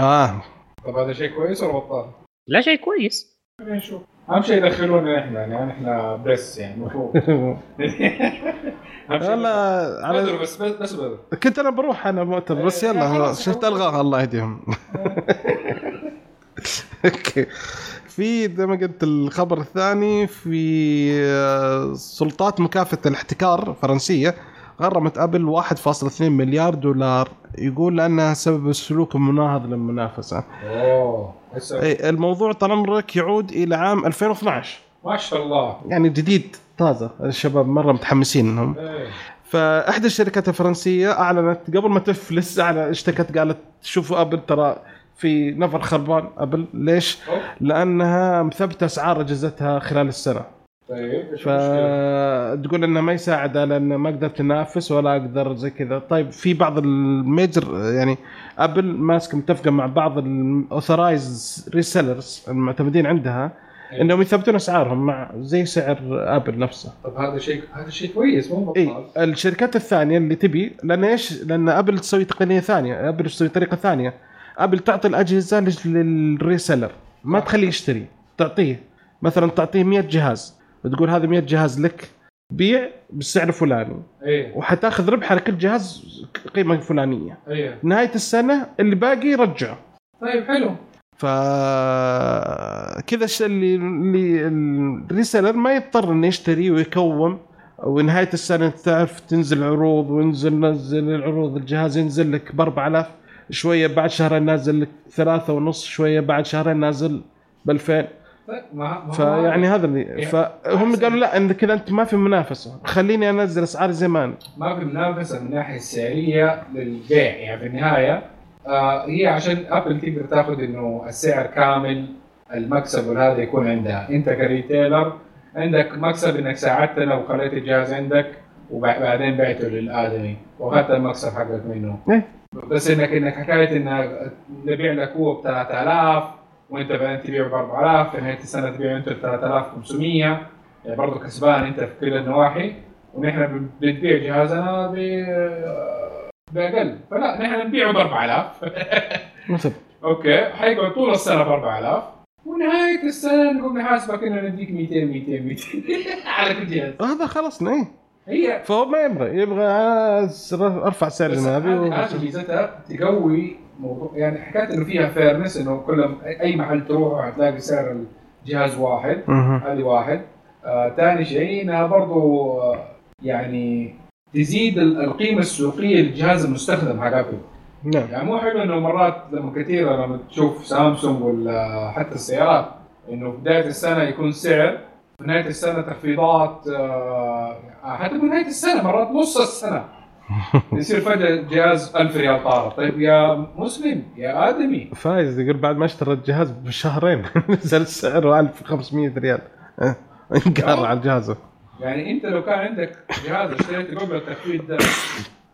آه. طب هذا شيء كويس ولا بطال؟ لا شيء كويس. خلينا نشوف. أهم شيء يدخلونا إحنا يعني إحنا press يعني والله بدر على بس بس بس بدر كنت أنا بروح أنا مؤتمر بس إيه، يلا خلاص. شفت ألغاها الله يهديهم. أوكي. في زي ما قلت الخبر الثاني في آه، سلطات مكافحة الاحتكار فرنسيه غرمت أبل 1.2 مليار دولار. يقول لأنها سبب السلوك المناهض للمنافسة. أوه. الموضوع طال عمرك يعود إلى عام 2012 ما شاء الله. يعني جديد طازة. الشباب مرة متحمسين انهم إيه. فإحدى الشركات الفرنسية أعلنت قبل ما تفلس أعلن- اشتكت قالت شوفوا أبل ترى في نفر خربان أبل. ليش؟ لأنها مثبتة أسعار أجهزتها خلال السنة. طيب إيش؟ فتقول إنه ما يساعد على إنه ما أقدر تنافس ولا أقدر زي كذا. طيب في بعض ال major يعني أبل ماسكه متفقة مع بعض ال authorized resellers المعتمدين عندها إنهم يثبتون أسعارهم مع زي سعر أبل نفسه. طب هذا شيء هذا شيء كويس مو اي بطال. الشركات الثانية اللي تبي لأن إيش؟ لأن أبل تسوي تقنية ثانية أبل تسوي طريقة ثانية. ابل تعطي الأجهزة لل- لل reseller. ما تخليه يشتري. تعطيه. مثلا تعطيه 100 جهاز. وتقول هذا 100 جهاز لك بيع بالسعر الفلاني. إيه. وحتاخذ ربح على كل جهاز قيمة فلانية. إيه. نهاية السنة اللي باقي رجعه طيب حلو. ف كذا الشيء اللي اللي الريسيلر ما يضطر إنه يشتري ويكوم. ونهاية السنة تعرف تنزل عروض وينزل نزل العروض. الجهاز ينزل لك ب 4000 شوية بعد شهرين نازل لك ثلاثة ونص شوية بعد شهرين نازل ب 2000 طيب ما ما هو فيعني هذا. اللي فهم قالوا لا إن كذا أنت ما في منافسة خليني أنزل اسعاري زي ما أنا. ما في منافسة من الناحية السعرية للبيع يعني في النهاية آه هي عشان أبل تقدر تاخذ إنه السعر كامل المكسب وهذا يكون عندها أنت كريتيلر عندك مكسب إنك ساعدتنا وخليت الجهاز عندك وبعدين بعته للآدمي واخذت المكسب حقك منه إيه. بس انك إنك حكاية انك نبيع لك هو ب 3000 وأنت بعدين تبيعه ب 4000 في نهاية السنة تبيعه أنت ب 3500 يعني برضه كسبان أنت في كل النواحي. ونحن بنبيع جهازنا ب باقل فلا نحن نبيعه ب 4000 مثل أوكي. حيقعد طول السنة ب 4000 ونهاية السنة نقوم نحاسبك إنه نديك 200 200 200 على كل جهاز. هذا خلاص إيه. هي فهو ما يبغى يبغى ارفع سعر بس جنابي هذه ميزتها تقوي موضوع يعني حكاية إنه فيها fairness إنه كل اي محل تروح هتلاقي سعر الجهاز واحد. هذه واحد. آه ثاني شيء إنها برضو آه يعني تزيد ال- القيمة السوقية للجهاز المستخدم حق ابل نعم. يعني مو حلو إنه مرات لما كثير لما تشوف سامسونج ولا حتى السيارات إنه بداية السنة يكون سعر في نهاية السنة تخفيضات آه حتى في نهاية السنة مرات نص السنة. يصير فجأة جهاز 1000 ريال طار. طيب يا مسلم يا آدمي. فايز يقول بعد ما اشترى الجهاز بشهرين نزل سعره 1500 ريال. انقهر على جهازه يعني أنت لو كان عندك جهاز اشتريته قبل التخفيض ده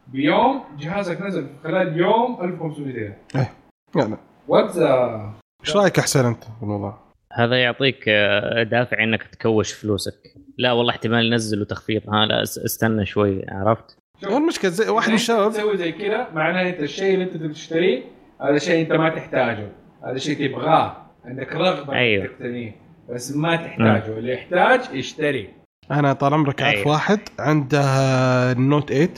بيوم جهازك نزل خلال يوم 1500 ريال. يعني what the إيش رأيك احسن أنت في الموضوع؟ هذا يعطيك آه، دافع إنك تكوش فلوسك. لا والله احتمال ينزلوا تخفيض ها لا اس- استنى شوي عرفت؟ هو المشكلة؟ زي واحد من الشباب تسوي زي كذا معناه أنت الشيء اللي أنت تبي تشتريه هذا شيء أنت ما تحتاجه. هذا شيء تبغاه. عندك رغبة أيوه. انك تقتنيه بس ما تحتاجه. اللي يحتاج يشتري. أنا طال عمرك أعرف أيوه. واحد عنده ال Note 8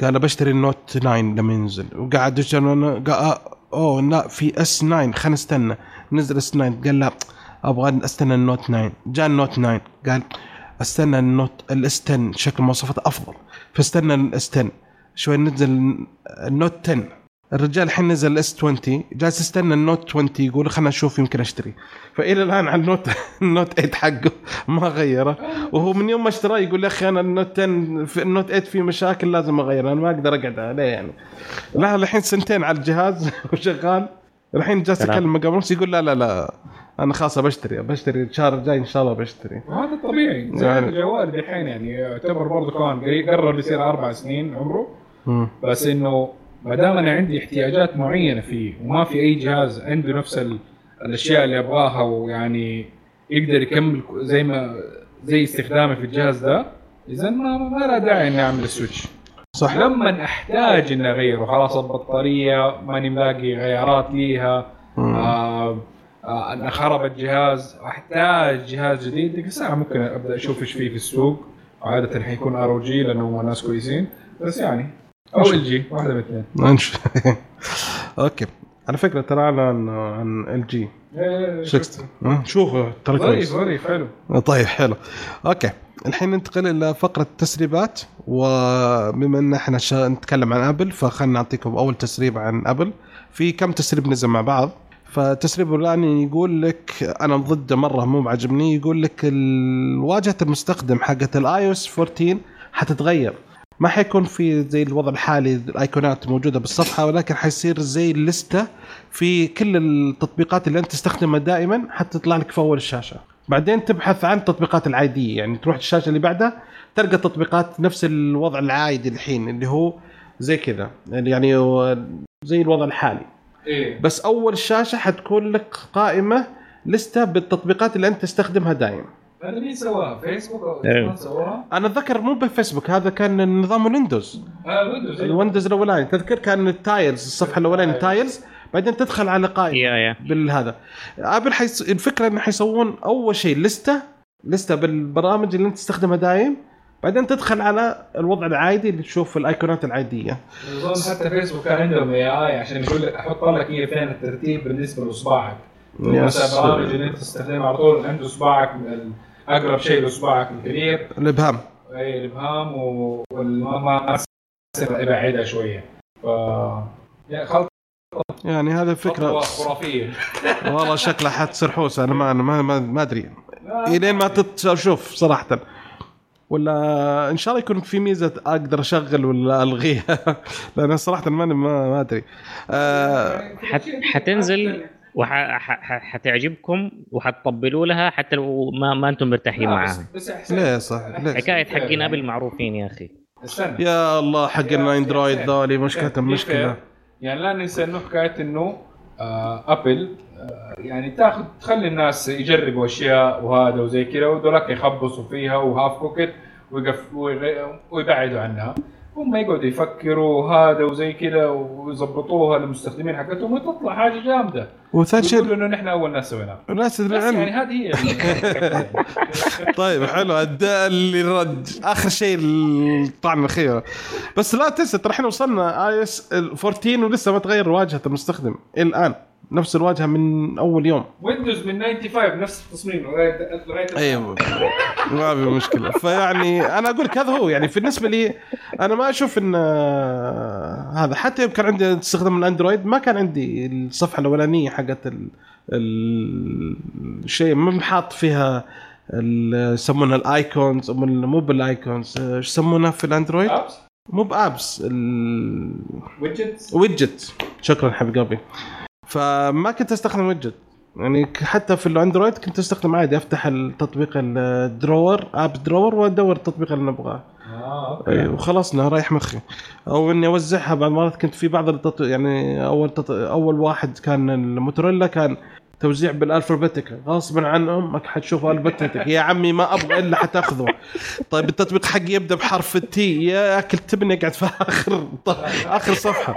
قال بشتري ال Note 9 لما ينزل. وقعد قال آه، أوه لا في S9 خلينا نستنى. نزل S9 قال لا أبغى أستنى ال Note 9 جاء ال Note 9 قال أستنى ال Note ال S10 شكل مواصفاته أفضل. فاستنى ال S10 شوي نزل ال Note 10 الرجال الحين نزل ال S20 جالس يستنى ال Note 20 يقول خلنا نشوف يمكن أشتري. فإلى الآن على ال Note ال Note 8 حقه ما غيره. وهو من يوم ما اشتراه يقول يا أخي أنا ال Note 10 في ال Note 8 فيه مشاكل لازم اغيره أنا ما أقدر أقعد عليه يعني. لا الحين سنتين على الجهاز وشغال. الحين جالس سلام. اكلم قبل يقول لا لا لا. أنا خلاص بشتري بشتري الشهر الجاي إن شاء الله بشتري وهذا طبيعي. زي يعني- الجوال دحين يعني يعتبر برضه كمان قريب قرب يصير أربع سنين عمره. مم. بس إنه ما دام أنا عندي احتياجات معينة فيه وما في أي جهاز عنده نفس ال- الأشياء اللي أبغاها ويعني يقدر يكمل زي ما زي استخدامي في الجهاز ده إذا ما ما لا داعي إني أعمل ال switch. صح. لما أحتاج إني أغيره خلاص البطارية ماني ملاقي غيارات ليها. آه آه أنا خرب الجهاز. احتاج جهاز جديد ديك الساعة ممكن أبدأ أشوف إيش فيه في السوق. عاده حيكون ROG لأنه هم ناس كويسين. بس يعني أو LG واحدة من الاثنين أوكي. على فكرة ترى أعلن عن LG إيه، 60 شوفوا ترى ظريف كويس. ظريف حلو. طيب حلو. أوكي. الحين ننتقل إلى فقرة التسريبات. وبما إن إحنا شا... نتكلم عن ابل فخلنا نعطيكم أول تسريب عن ابل في كم تسريب نزل مع بعض؟ فالتسريب الاولاني يقول لك أنا ضده مرة مو معجبني يقول لك واجهه المستخدم حقت ال iOS 14 حتتغير. ما حيكون في زي الوضع الحالي الايقونات موجودة بالصفحة ولكن حيصير زي الليسته في كل التطبيقات اللي أنت تستخدمها دائما حتطلع لك في أول الشاشة. بعدين تبحث عن التطبيقات العادية يعني تروح الشاشة اللي بعدها تلقى تطبيقات نفس الوضع العادي الحين اللي هو زي كذا يعني زي الوضع الحالي. إيه. بس أول شاشة حتكون لك قائمة لستة بالتطبيقات اللي أنت تستخدمها دائما هذا مين سواها؟ فيسبوك أو إيه. سواها؟ أنا أتذكر مو بفيسبوك هذا كان نظام الويندوز آه ويندوز الويندوز الأولاني. تذكر كان ال tiles الصفحة الاولانيه tiles بعدين تدخل على قائمة بالهذا. أبل حيس... الفكرة إنه حيسوون أول شيء لستة لستة بالبرامج اللي أنت تستخدمها دايم بعدين تدخل على الوضع العادي اللي تشوف الايقونات العادية. اظن حتى فيسبوك كان عندهم اي اي عشان يقول لك أحط لك هي فين الترتيب بالنسبة لأصبعك. مثلا برامج اللي أنت تستخدمها على طول عند أصبعك ال- أقرب شيء لأصبعك الكبير الإبهام. اي الإبهام و- والما ما تصير ابعدها شوية. ف يعني خلطه يعني هذه الفكرة خرافية. والله شكلها حتصير حوسه أنا ما أنا ما, ما, ما أدري. إلين ما تشوف صراحة. ولا إن شاء الله يكون في ميزة أقدر أشغل ولا ألغيها. لأن صراحة ما ما, ما أدري. آه حت حتنزل وحتعجبكم وحتطبلوا لها حتى لو ما, ما أنتم مرتاحين لا، معاها. بس- بس إحساس- ليه صح ليه حكاية حقين أبل معروفين يا أخي. يا الله حق الأندرويد ذولي مشكلتهم مشكلة. fair. يعني لا ننسى إنه حكاية إنه آه أبل يعني تاخذ تخلي الناس يجربوا أشياء وهذا وزي كذا ودولك يخبصوا فيها و half cooked ويبعدوا عنها. هم يقعدوا يفكروا هذا وزي كذا ويظبطوها للمستخدمين حقتهم وتطلع حاجة جامدة. ويقولوا إنه نحن أول ناس سويناها. الناس يعني هذه هي طيب حلو. الداء اللي رد آخر شيء الطعن الاخيره بس لا تنسى ترى إحنا وصلنا iOS 14 ولسه ما تغير واجهة المستخدم. الآن. نفس الواجهة من أول يوم. ويندوز من 95 نفس التصميم لغايه لغايه أيوه. ما في مشكلة. فيعني أنا أقول لك هذا هو. يعني بالنسبة لي أنا ما أشوف إن آه، هذا. حتى يوم كان عندي استخدام الأندرويد ما كان عندي الصفحة الأولانية حقت ال- ال- الشيء ما حاط فيها ال- يسمونها ال icons مو بال icons آه، إيش يسمونها في الأندرويد؟ مو ب apps ال- widgets widget شكرا حبيب قلبي. فما كنت أستخدم widget يعني حتى في الأندرويد كنت أستخدم عادي أفتح التطبيق ال drawer app drawer وأدور التطبيق اللي نبغاه. آه أوكي. وخلصنا رايح مخي. أو إني أوزعها بعض المرات كنت في بعض التط... يعني أول تط... أول واحد كان الموتوريلا كان توزيع بال alphabetic غصبا عنهم ما حتشوف alphabetic يا عمي ما أبغى إلا حتأخذه. طيب التطبيق حقي يبدأ بحرف ال T. يا اكل تبني قاعد في آخر آخر صفحة.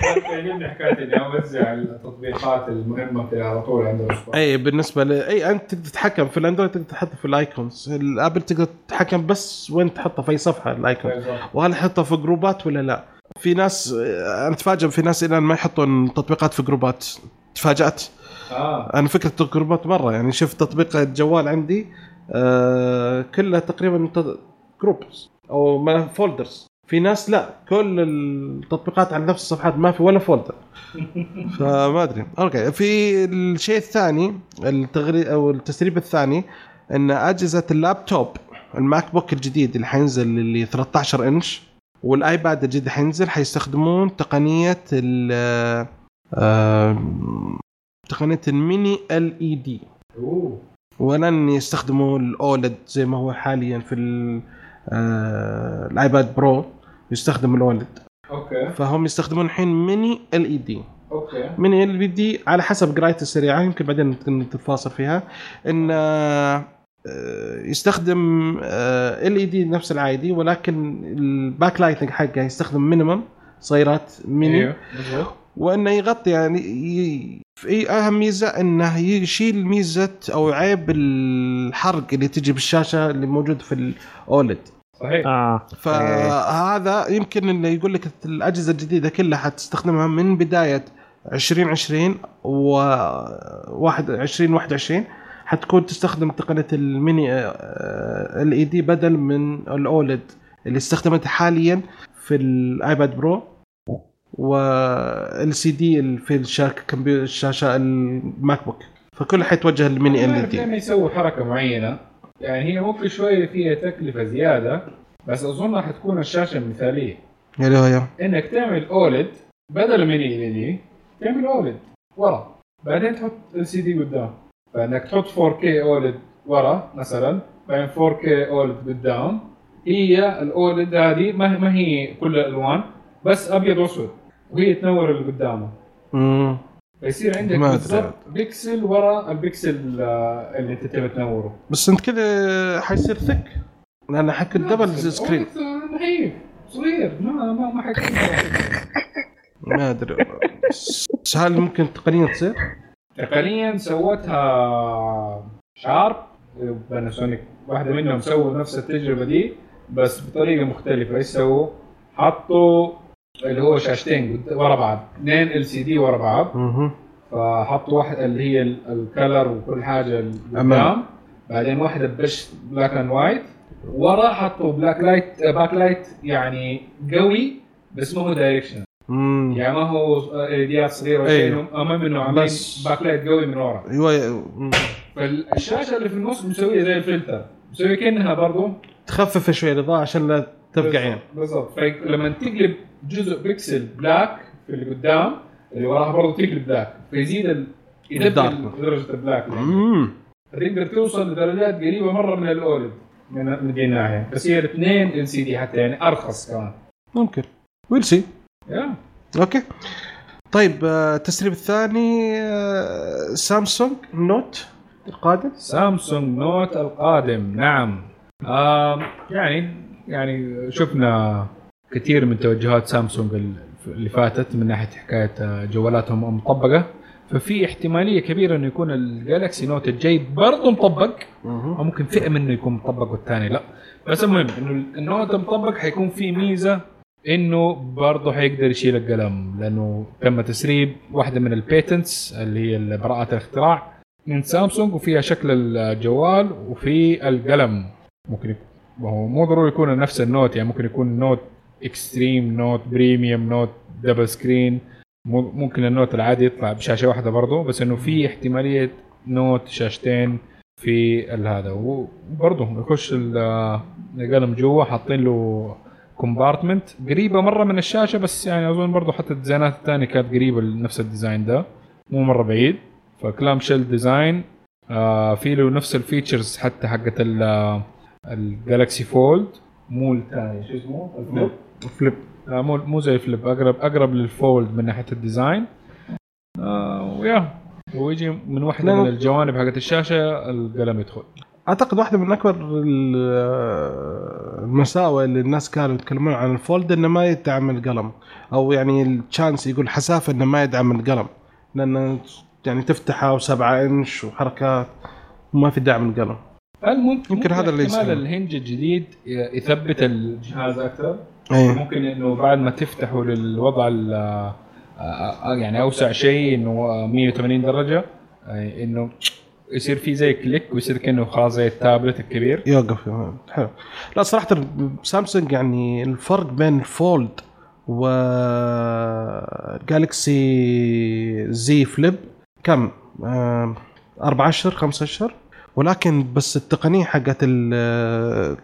تعجبني حكايه اني اوزع التطبيقات المهمه على طول أي بالنسبة ل أي أنت تقدر تتحكم في الأندرويد تقدر تحطه في ال icons. الأبل تقدر تتحكم بس وين تحطه في أي صفحة ال icon وهل يحطها في جروبات ولا لا؟ في ناس أنا اتفاجئ في ناس الآن ما يحطون تطبيقات في جروبات. تفاجأت؟ آه. أنا فكرة الجروبات مره يعني شوف تطبيق الجوال عندي آه كلها تقريبا groups أو ما folders في ناس لا كل التطبيقات على نفس الصفحات ما في ولا folder فما أدري. okay في الشيء الثاني التغري أو التسريب الثاني إن أجهزة اللابتوب الماك بوك الجديد اللي حينزل اللي 13 إنش والآيباد الجديد حينزل حيستخدمون تقنية ال آه، تقنية ال mini LED ولن يستخدموا ال OLED زي ما هو حاليا في آه، الآيباد برو يستخدم ال OLED. okay. فهم يستخدمون الحين mini LED okay. mini LED على حسب قرايتي السريعة يمكن بعدين نتفاصل فيها. إن آه، يستخدم LED نفس العادي ولكن ال backlighting حقه يستخدم minimum صيرات ميني. مظبوط وانه يغطي يعني ي... في أهم ميزة أنه يشيل ميزة أو عيب الحرق اللي تجي بالشاشة اللي موجود في ال OLED. صحيح. آه. فهذا يمكن إنه يقول لك الأجهزة الجديدة كلها حتستخدمها من بداية 2020 و 2021 حتكون تستخدم تقنية ال mini LED بدل من ال OLED اللي استخدمتها حاليا في الايباد برو. و LCD في الشاشه الشاشه الماك بوك فكلها حيتوجه لل mini LED. لما يسوي حركة معينة. يعني هي ممكن شوية فيها تكلفة زيادة بس اظنها حتكون الشاشة مثاليه اللي هي إنك تعمل OLED بدل mini LED تعمل OLED ورا. بعدين تحط LCD قدام. فإنك تحط 4K OLED ورا مثلا بعدين 4K OLED قدام. هي ال OLED هذه ما هي كل الألوان بس أبيض وأسود. وهي تنور اللي قدامه. امم فيصير عندك. بالضبط بيكسل ورا البيكسل آه، اللي أنت تبي تنوره. بس أنت كذا حيصير thick لأن حيكون double screen نحيف صغير ما ما ما حيكون ما أدري. بس هل ممكن تقنيا تصير؟ تقنيا سوتها شارب باناسونيك واحدة منهم سووا نفس التجربة دي بس بطريقة مختلفة. إيش سووا؟ حطوا اللي هو شاشتين ورا بعض. اثنين LCD ورا بعض. فحطوا واحد اللي هي ال- ال color وكل حاجة. قدام. بعدين واحدة بس black and white ورا حطوا black light backlight يعني قوي بس ما هو direction يعني ما هو LED ات صغيرة أيوه. شيء المهم إنه عاملين بس- backlight قوي من ورا. أيوه مم. فالشاشة اللي في النص مسوية زي الفلتر. مسويه كأنها برضو. تخفف شوي الإضاءة عشان لا تفقع عين بالضبط. فلما تقلب جزء pixel black في اللي قدام اللي وراها برضو تقلب black فيزيد ال... يدبل. درجة ال black فتقدر توصل لدرجات قريبة مرة من ال OLED من من دي الناحيه بس هي الاثنين LCD حتى يعني أرخص كمان. ممكن. we'll see يا okay طيب آه، التسريب الثاني آه، سامسونج نوت القادم؟ سامسونج نوت القادم نعم. يعني يعني شفنا كثير من توجهات سامسونج ال- اللي فاتت من ناحية حكاية آه، جوالاتهم المطبقه ففي احتمالية كبيرة إنه يكون الجالكسي نوت الجاي برضه مطبق أو ممكن فئة منه يكون مطبق والثاني لا. بس المهم إنه النوت المطبق حيكون فيه ميزة إنه برضه حيقدر يشيل القلم لأنه تم تسريب واحدة من ال patents اللي هي براءات الاختراع من سامسونج وفيها شكل الجوال وفي القلم. ممكن يكون هو مو ضروري يكون نفس النوت يعني ممكن يكون نوت extreme نوت premium نوت double screen ممكن النوت العادي يطلع بشاشة واحدة برضه بس إنه في احتمالية نوت شاشتين في هذا. وبرضه يخش ال- القلم جوا حاطين له compartment قريبة مرة من الشاشة بس يعني أظن برضه حتى ال design ات الثانية كانت قريبة لنفس ال design ده مو مرة بعيد. ف clamshell design آه في له نفس ال features حتى حقت الجالكسي فولد مو الثاني شو اسمه؟ فليب آه مو مو زي الفليب اقرب أقرب للفولد من ناحية ال design آه ويا ويجي من واحدة من. الجوانب حقت الشاشة القلم يدخل. أعتقد واحدة من أكبر ال- المساوئ اللي الناس كانوا يتكلمون عن الفولد إنه ما يدعم القلم. أو يعني التشانس يقول حسافة إنه ما يدعم القلم. لأنه يعني تفتحه وسبعة إنش وحركات وما في دعم القلم. هل ممكن يمكن هذا اللي يصير. الهنج الجديد يثبت الجهاز أكثر. إيه. ممكن إنه بعد ما تفتحه للوضع آه، آه، يعني أوسع شيء إنه 180 درجة آه، إنه يصير في زي click ويصير كأنه خلاص زي التابلت الكبير. يوقف حلو. لا صراحة سامسونج يعني الفرق بين الفولد و جالكسي زي فليب كم؟ أربع أشهر خمسة أشهر ولكن بس التقنية حقت ال-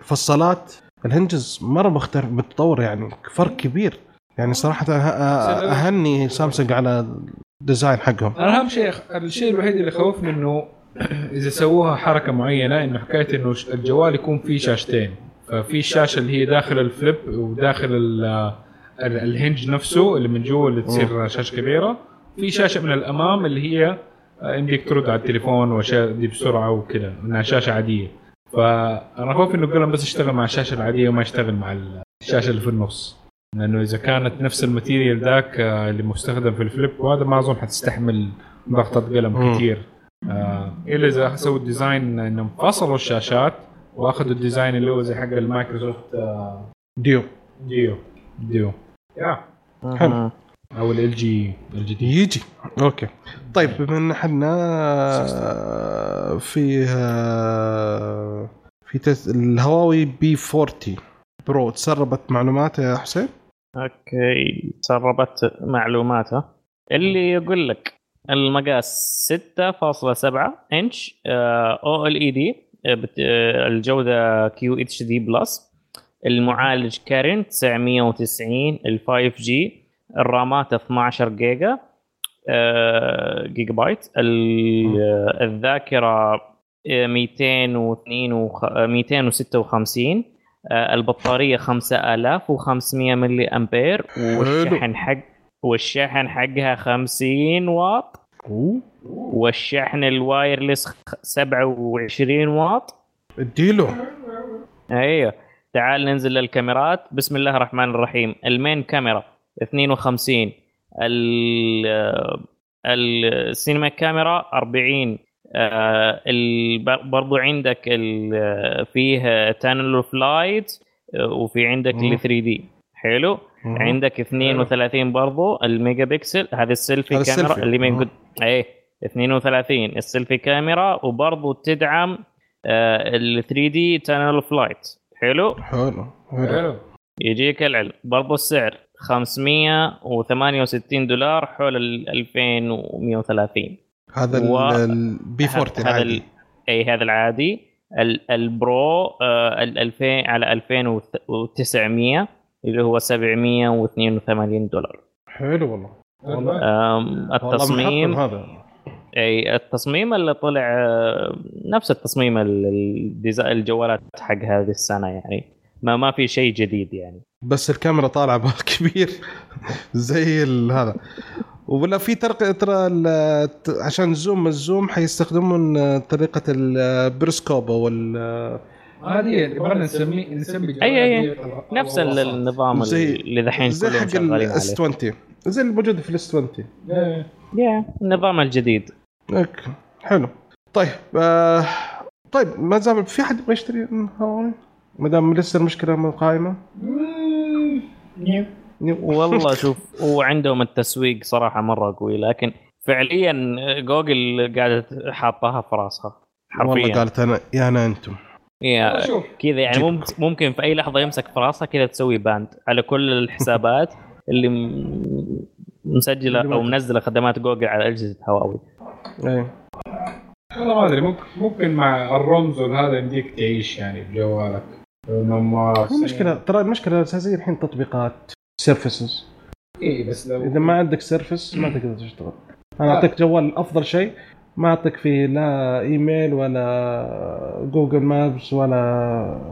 الفصالات ال hinges مرة مختلف متطور يعني فرق كبير. يعني صراحة أه- أهني سامسونج على ال design حقهم. أنا أهم شيء الشيء الوحيد اللي خوفني إنه إذا سووها حركة معينة انه حكاية إنه الجوال يكون فيه شاشتين. ففي الشاشه اللي هي داخل ال flip وداخل ال- ال- ال hinge نفسه اللي من جوا اللي تصير شاشة كبيرة. في شاشة من الأمام اللي هي آه، يمديك ترد على التليفون وأشياء دي بسرعة وكذا إنها شاشة عادية. فأنا خوف إنه القلم بس يشتغل مع الشاشة العادية وما يشتغل مع الشاشة اللي في النص. لأنه إذا كانت نفس ال material ذاك آه، اللي مستخدم في ال flip وهذا ما أظن حتستحمل ضغطة قلم. كثير آه إلا إذا سووا ال design انهم فصلوا الشاشات وأخذوا ال design اللي هو زي حق المايكروسوفت آه ديو. ديو. ديو. يا. حلو. أو LG الجديد يجي okay. طيب بما إن إحنا في آه، في تس... الهواوي P40 Pro تسربت معلومات يا حسين؟ okay سربت معلوماته. اللي يقول لك المقاس 6.7 inch OLED الجودة QHD Plus المعالج Kirin 990 ال 5G الرامات 12 جيجا آه، جيجا بايت ال- الذاكرة آه، 202 وخ- آه، 256 آه، البطارية 5500 ملي أمبير والشحن حق والشحن حقها 50 واط. والشحن الوايرلس خ- 27 واط. اديله. أيوه. تعال ننزل للكاميرات. بسم الله الرحمن الرحيم. المين كاميرا. 52 ال cinema camera 40 آه، برضو عندك ال- فيه time of flight وفي عندك. ال 3D. حلو. مم. عندك 32 برضو الميجا بكسل هذا السيلفي هذا كاميرا السيلفي. اللي من. قد إيه 32 ال selfie camera وبرضو تدعم ال 3D time of flight حلو؟ حلو حلو. حلو. يجيك العلم. برضو السعر. 568 دولار حول ال 2130 هذا و- ال P40 هذا العادي. ال- إي هذا العادي. ال- ال Pro آه، ال 2000 على 2900 اللي هو 782 دولار. حلو والله. والله. والله التصميم محطم هذا. إي التصميم اللي طلع آه، نفس التصميم الجوالات حق هذه السنة يعني. ما ما في شيء جديد يعني. بس الكاميرا طالعة كبير. زي ال- هذا. ولا في طريقة ترى عشان زوم الزوم حيستخدمون طريقة البرسكوب أو هذه يبغى نسمي نسمي. دي أو- نفس. النظام زي- اللي دحين زي كلهم حق شغالين الاس عليه 20 زي الموجود في الاس 20 إيه. يا النظام الجديد. أوكي. حلو. طيب آه طيب ما زال في حد يبغى يشتري هواوي؟ ما دام لسه المشكلة قائمة؟ مم. نيو. والله شوف وعندهم التسويق صراحة مرة قوي لكن فعليا جوجل قاعدة حاطاها في راسها والله حرفيا. قالت أنا يا أنا أنتم. يا كذا يعني. ممكن ممكن في أي لحظة يمسك في راسها كذا تسوي باند على كل الحسابات اللي م- مسجلة أو منزلة خدمات جوجل على أجهزة هواوي. إيه والله ما أدري ممكن ممكن مع الرمز وهذا يمديك تعيش يعني بجوالك. المشكلة ترى المشكلة الأساسية الحين تطبيقات services apps لو إذا ما عندك service ما تقدر تشتغل. أنا أعطيك جوال أفضل شيء ما أعطيك فيه لا إيميل ولا جوجل مابس ولا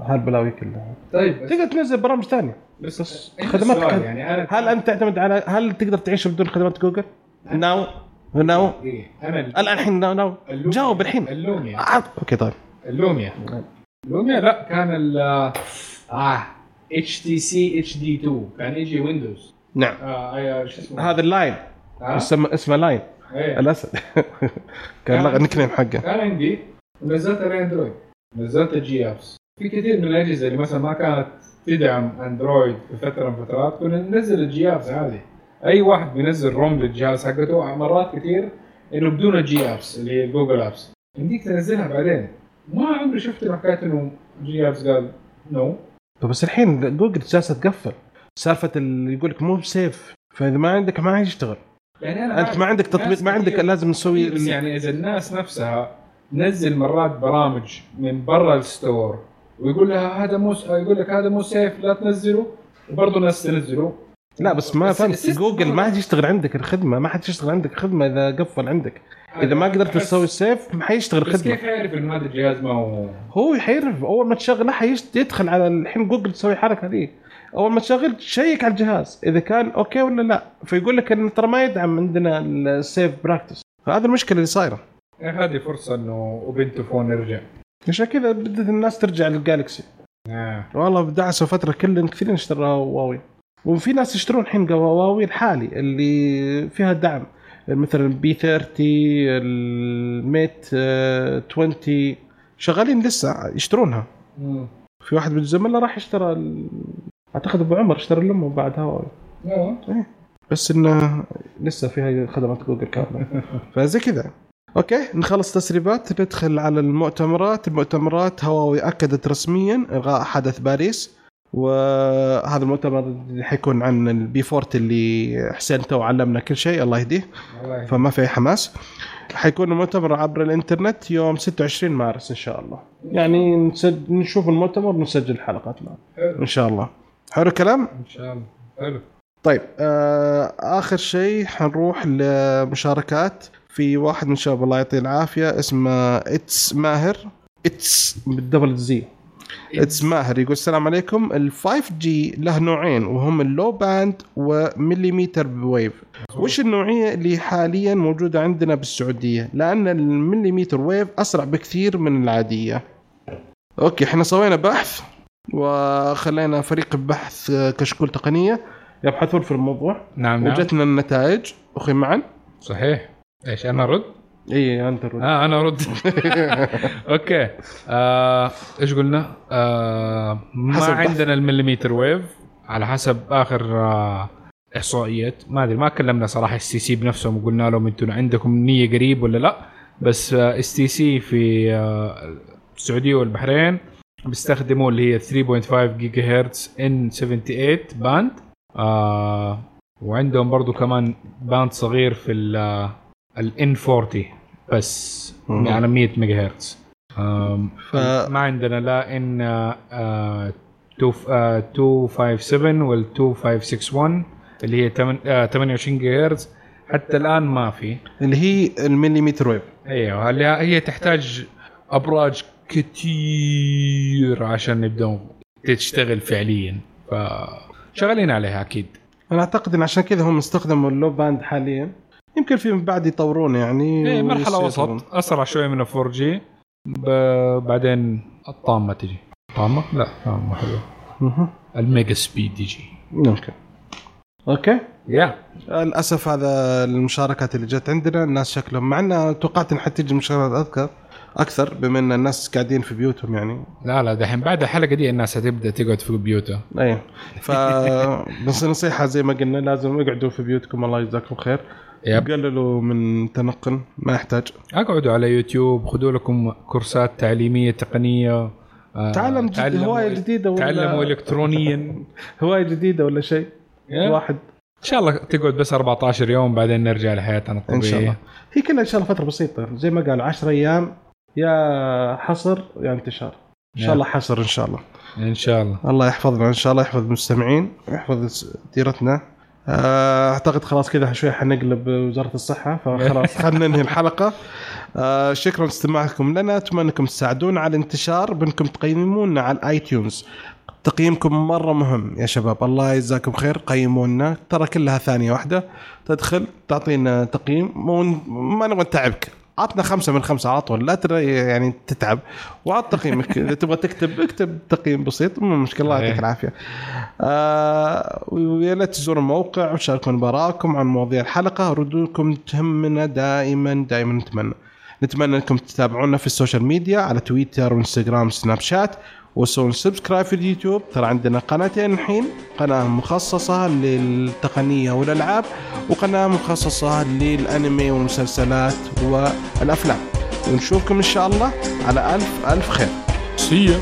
هالبلاوي كلها. طيب بس, تقدر تنزل برامج ثانية. بس, بس خدماتك يعني هل أنت تعتمد على هل تقدر تعيش بدون خدمات جوجل؟ ناو. ناو. إيه. أنا الآن الحين ناو ناو. جاوب الحين. اللوميا. آه، أوكي طيب. اللوميا. اللوميا لا كان ال آه اتش تي سي اتش دي 2 كان يجي ويندوز نعم. آه آه، شو اسمه؟ هذا اللاين آه؟ اسمه اسمه لاين إيه. الأسد. كان لغى النيك نيم حقه. كان عندي ونزلت عليه اندرويد نزلت ال GApps في كثير من الأجهزة اللي مثلا ما كانت تدعم اندرويد في فترة من الفترات كنا ننزل ال GApps عادي أي واحد بينزل ROM للجهاز حقته مرات كثير إنه بدون ال GApps اللي هي Google Apps يمديك تنزلها بعدين. ما عمري شفت حكاية إنه GApps قال no طب بس الحين جوجل جالسة تقفل. سالفة اللي يقول لك مو ب safe فإذا ما عندك ما حيشتغل يعني أنا أنت ما عندك تطبيق ما عندك لازم نسوي بس يعني إذا الناس نفسها تنزل مرات برامج من برا الستور ويقول لها هذا مو يقول لك هذا مو سيف لا تنزله. وبرضه ناس تنزله. لا بس ما فهمت. جوجل ما حد يشتغل عندك الخدمة ما حد يشتغل عندك خدمة إذا قفل عندك. إذا ما قدرت أحس- تسوي سيف ما حيشتغل بس خدمة. كيف يعرف إنه هذا الجهاز ما هو؟ هو حيعرف أول ما تشغله حيشت يدخل على الحين جوجل تسوي الحركه دي أول ما تشغل تشيك على الجهاز. إذا كان okay ولا لا. فيقول لك انه ترى ما يدعم عندنا ال safe practice فهذا المشكلة اللي صايرة. يعني هذه فرصة إنه Ubuntu Phone يرجع. عشان كذا بدأت الناس ترجع لل Galaxy. آه. والله دعسوا فترة كل كثيرين اشتروا هواوي وفي ناس يشترون الحين هواوي الحالي اللي فيها دعم. مثلا P 30 ال Mate آه، 20 شغالين لسه يشترونها. مم. في واحد من الزملاء راح اشترى ال... أعتقد أبو عمر اشترى لامه بعد هواوي آه. بس إنه لسه فيها خدمات جوجل كاملة. فزي كذا. okay نخلص تسريبات. ندخل على المؤتمرات. المؤتمرات هواوي أكدت رسميا الغاء حدث باريس. وهذا المؤتمر حيكون عن ال P 40 اللي حسين توه علمنا كل شيء الله يهديه. فما في حماس. حيكون المؤتمر عبر الإنترنت يوم 26 مارس إن شاء الله. يعني نسج... نشوف المؤتمر ونسجل حلقات معه. إن شاء الله. حلو الكلام؟ إن شاء الله. حلو. طيب آه آخر شيء حنروح لمشاركات. في واحد من الشباب الله يعطيه العافية اسمه itz ماهر. itz بال double z. itz ماهر يقول السلام عليكم. ال 5 G له نوعين وهم ال low band و millimeter wave وش النوعية اللي حاليا موجودة عندنا بالسعودية؟ لأن ال millimeter wave أسرع بكثير من العادية. okay إحنا سوينا بحث وخلينا فريق البحث آه، كشكول تقنية. يبحثون في الموضوع. نعم نعم. وجتنا النتائج. أخي معا صحيح. إيش أنا ارد؟ اي أنت رد. آه أنا ارد okay آه، إيش قلنا؟ آه على حسب بحث. عندنا ال millimeter wave على حسب آخر آه إحصائيات ما أدري ما كلمنا صراحة STC بنفسهم وقلنا لهم أنتم عندكم نية قريب ولا لا بس STC في آه السعودية والبحرين بيستخدموا اللي هي 3.5 جيجا هرتز N 78 band آه وعندهم برضو كمان band صغير في ال N 40 بس مم. على 100 ميجا هرتز ف- ما عندنا لا N آه، آه، 257 وال 2561 اللي هي تمن- آه، 28 جيجا هرتز حتى الآن ما في. اللي هي ال millimeter wave أيوه اللي هي تحتاج أبراج كتير عشان نبدا تشتغل فعليا. فشغالين عليها أكيد. أنا أعتقد إن عشان كذا هم استخدموا ال low band حاليا. يمكن فيما بعد يطورونه يعني إيه مرحلة. وسط. أسرع شوية من 4 G. بعدين الطامة تجي. طامة؟ لا طامة حلوة. ال mega speed يجي ممكن. okay. yeah. للأسف هذا المشاركات اللي جت عندنا الناس شكلهم مع إن توقعت إن حتجي مشاركات أكثر أكثر بما إن الناس قاعدين في بيوتهم يعني. لا لا دحين بعد الحلقة دي الناس هتبدأ تقعد في بيوتها. اي ف بس نصيحة زي ما قلنا لازم اقعدوا في بيوتكم. الله يجزاكم خير. يب. قللوا من تنقل ما يحتاج. أقعدوا على يوتيوب خذوا لكم كورسات تعليمية تقنية آه، تعلم جد- تعلموا- هواية جديدة ولا تعلموا الكترونيا. هواية جديدة ولا شيء. واحد إن شاء الله تقعد بس 14 يوم بعدين نرجع لحياتنا إن شاء الله. الطبيعيه هي كلها إن شاء الله فترة بسيطة. زي ما قالوا 10 أيام يا حصر يا انتشار. إن شاء. الله حصر إن شاء الله. إن شاء الله. الله يحفظنا إن شاء الله يحفظ المستمعين ويحفظ ديرتنا. آه، أعتقد خلاص كذا شوي حنقلب وزارة الصحة فخلاص خلينا ننهي الحلقة. آه، شكرا لاستماعكم لنا. أتمنى أنكم تساعدونا على الانتشار بأنكم تقيمونا على ال iTunes تقييمكم مرة مهم يا شباب. الله يجزاكم خير. قيمونا. ترى كلها ثانية واحدة. تدخل تعطينا تقييم ما نبغى نتعبك. عطنا خمسة من خمسة على طول لا ترى يعني تتعب. وعط تقييمك إذا تبغى تكتب اكتب تقييم بسيط مو مشكلة الله يعطيك إيه. العافية. آه ويا ريت تزوروا الموقع وشاركونا بآراءكم عن مواضيع الحلقة. ردودكم تهمنا دائما دائما نتمنى. نتمنى أنكم تتابعونا في ال social media على تويتر وانستغرام سناب شات. وتسوون subscribe في اليوتيوب. ترى عندنا قناتين الحين. قناة مخصصة للتقنية والألعاب وقناة مخصصة للأنمي والمسلسلات والأفلام. ونشوفكم إن شاء الله على ألف ألف خير. سي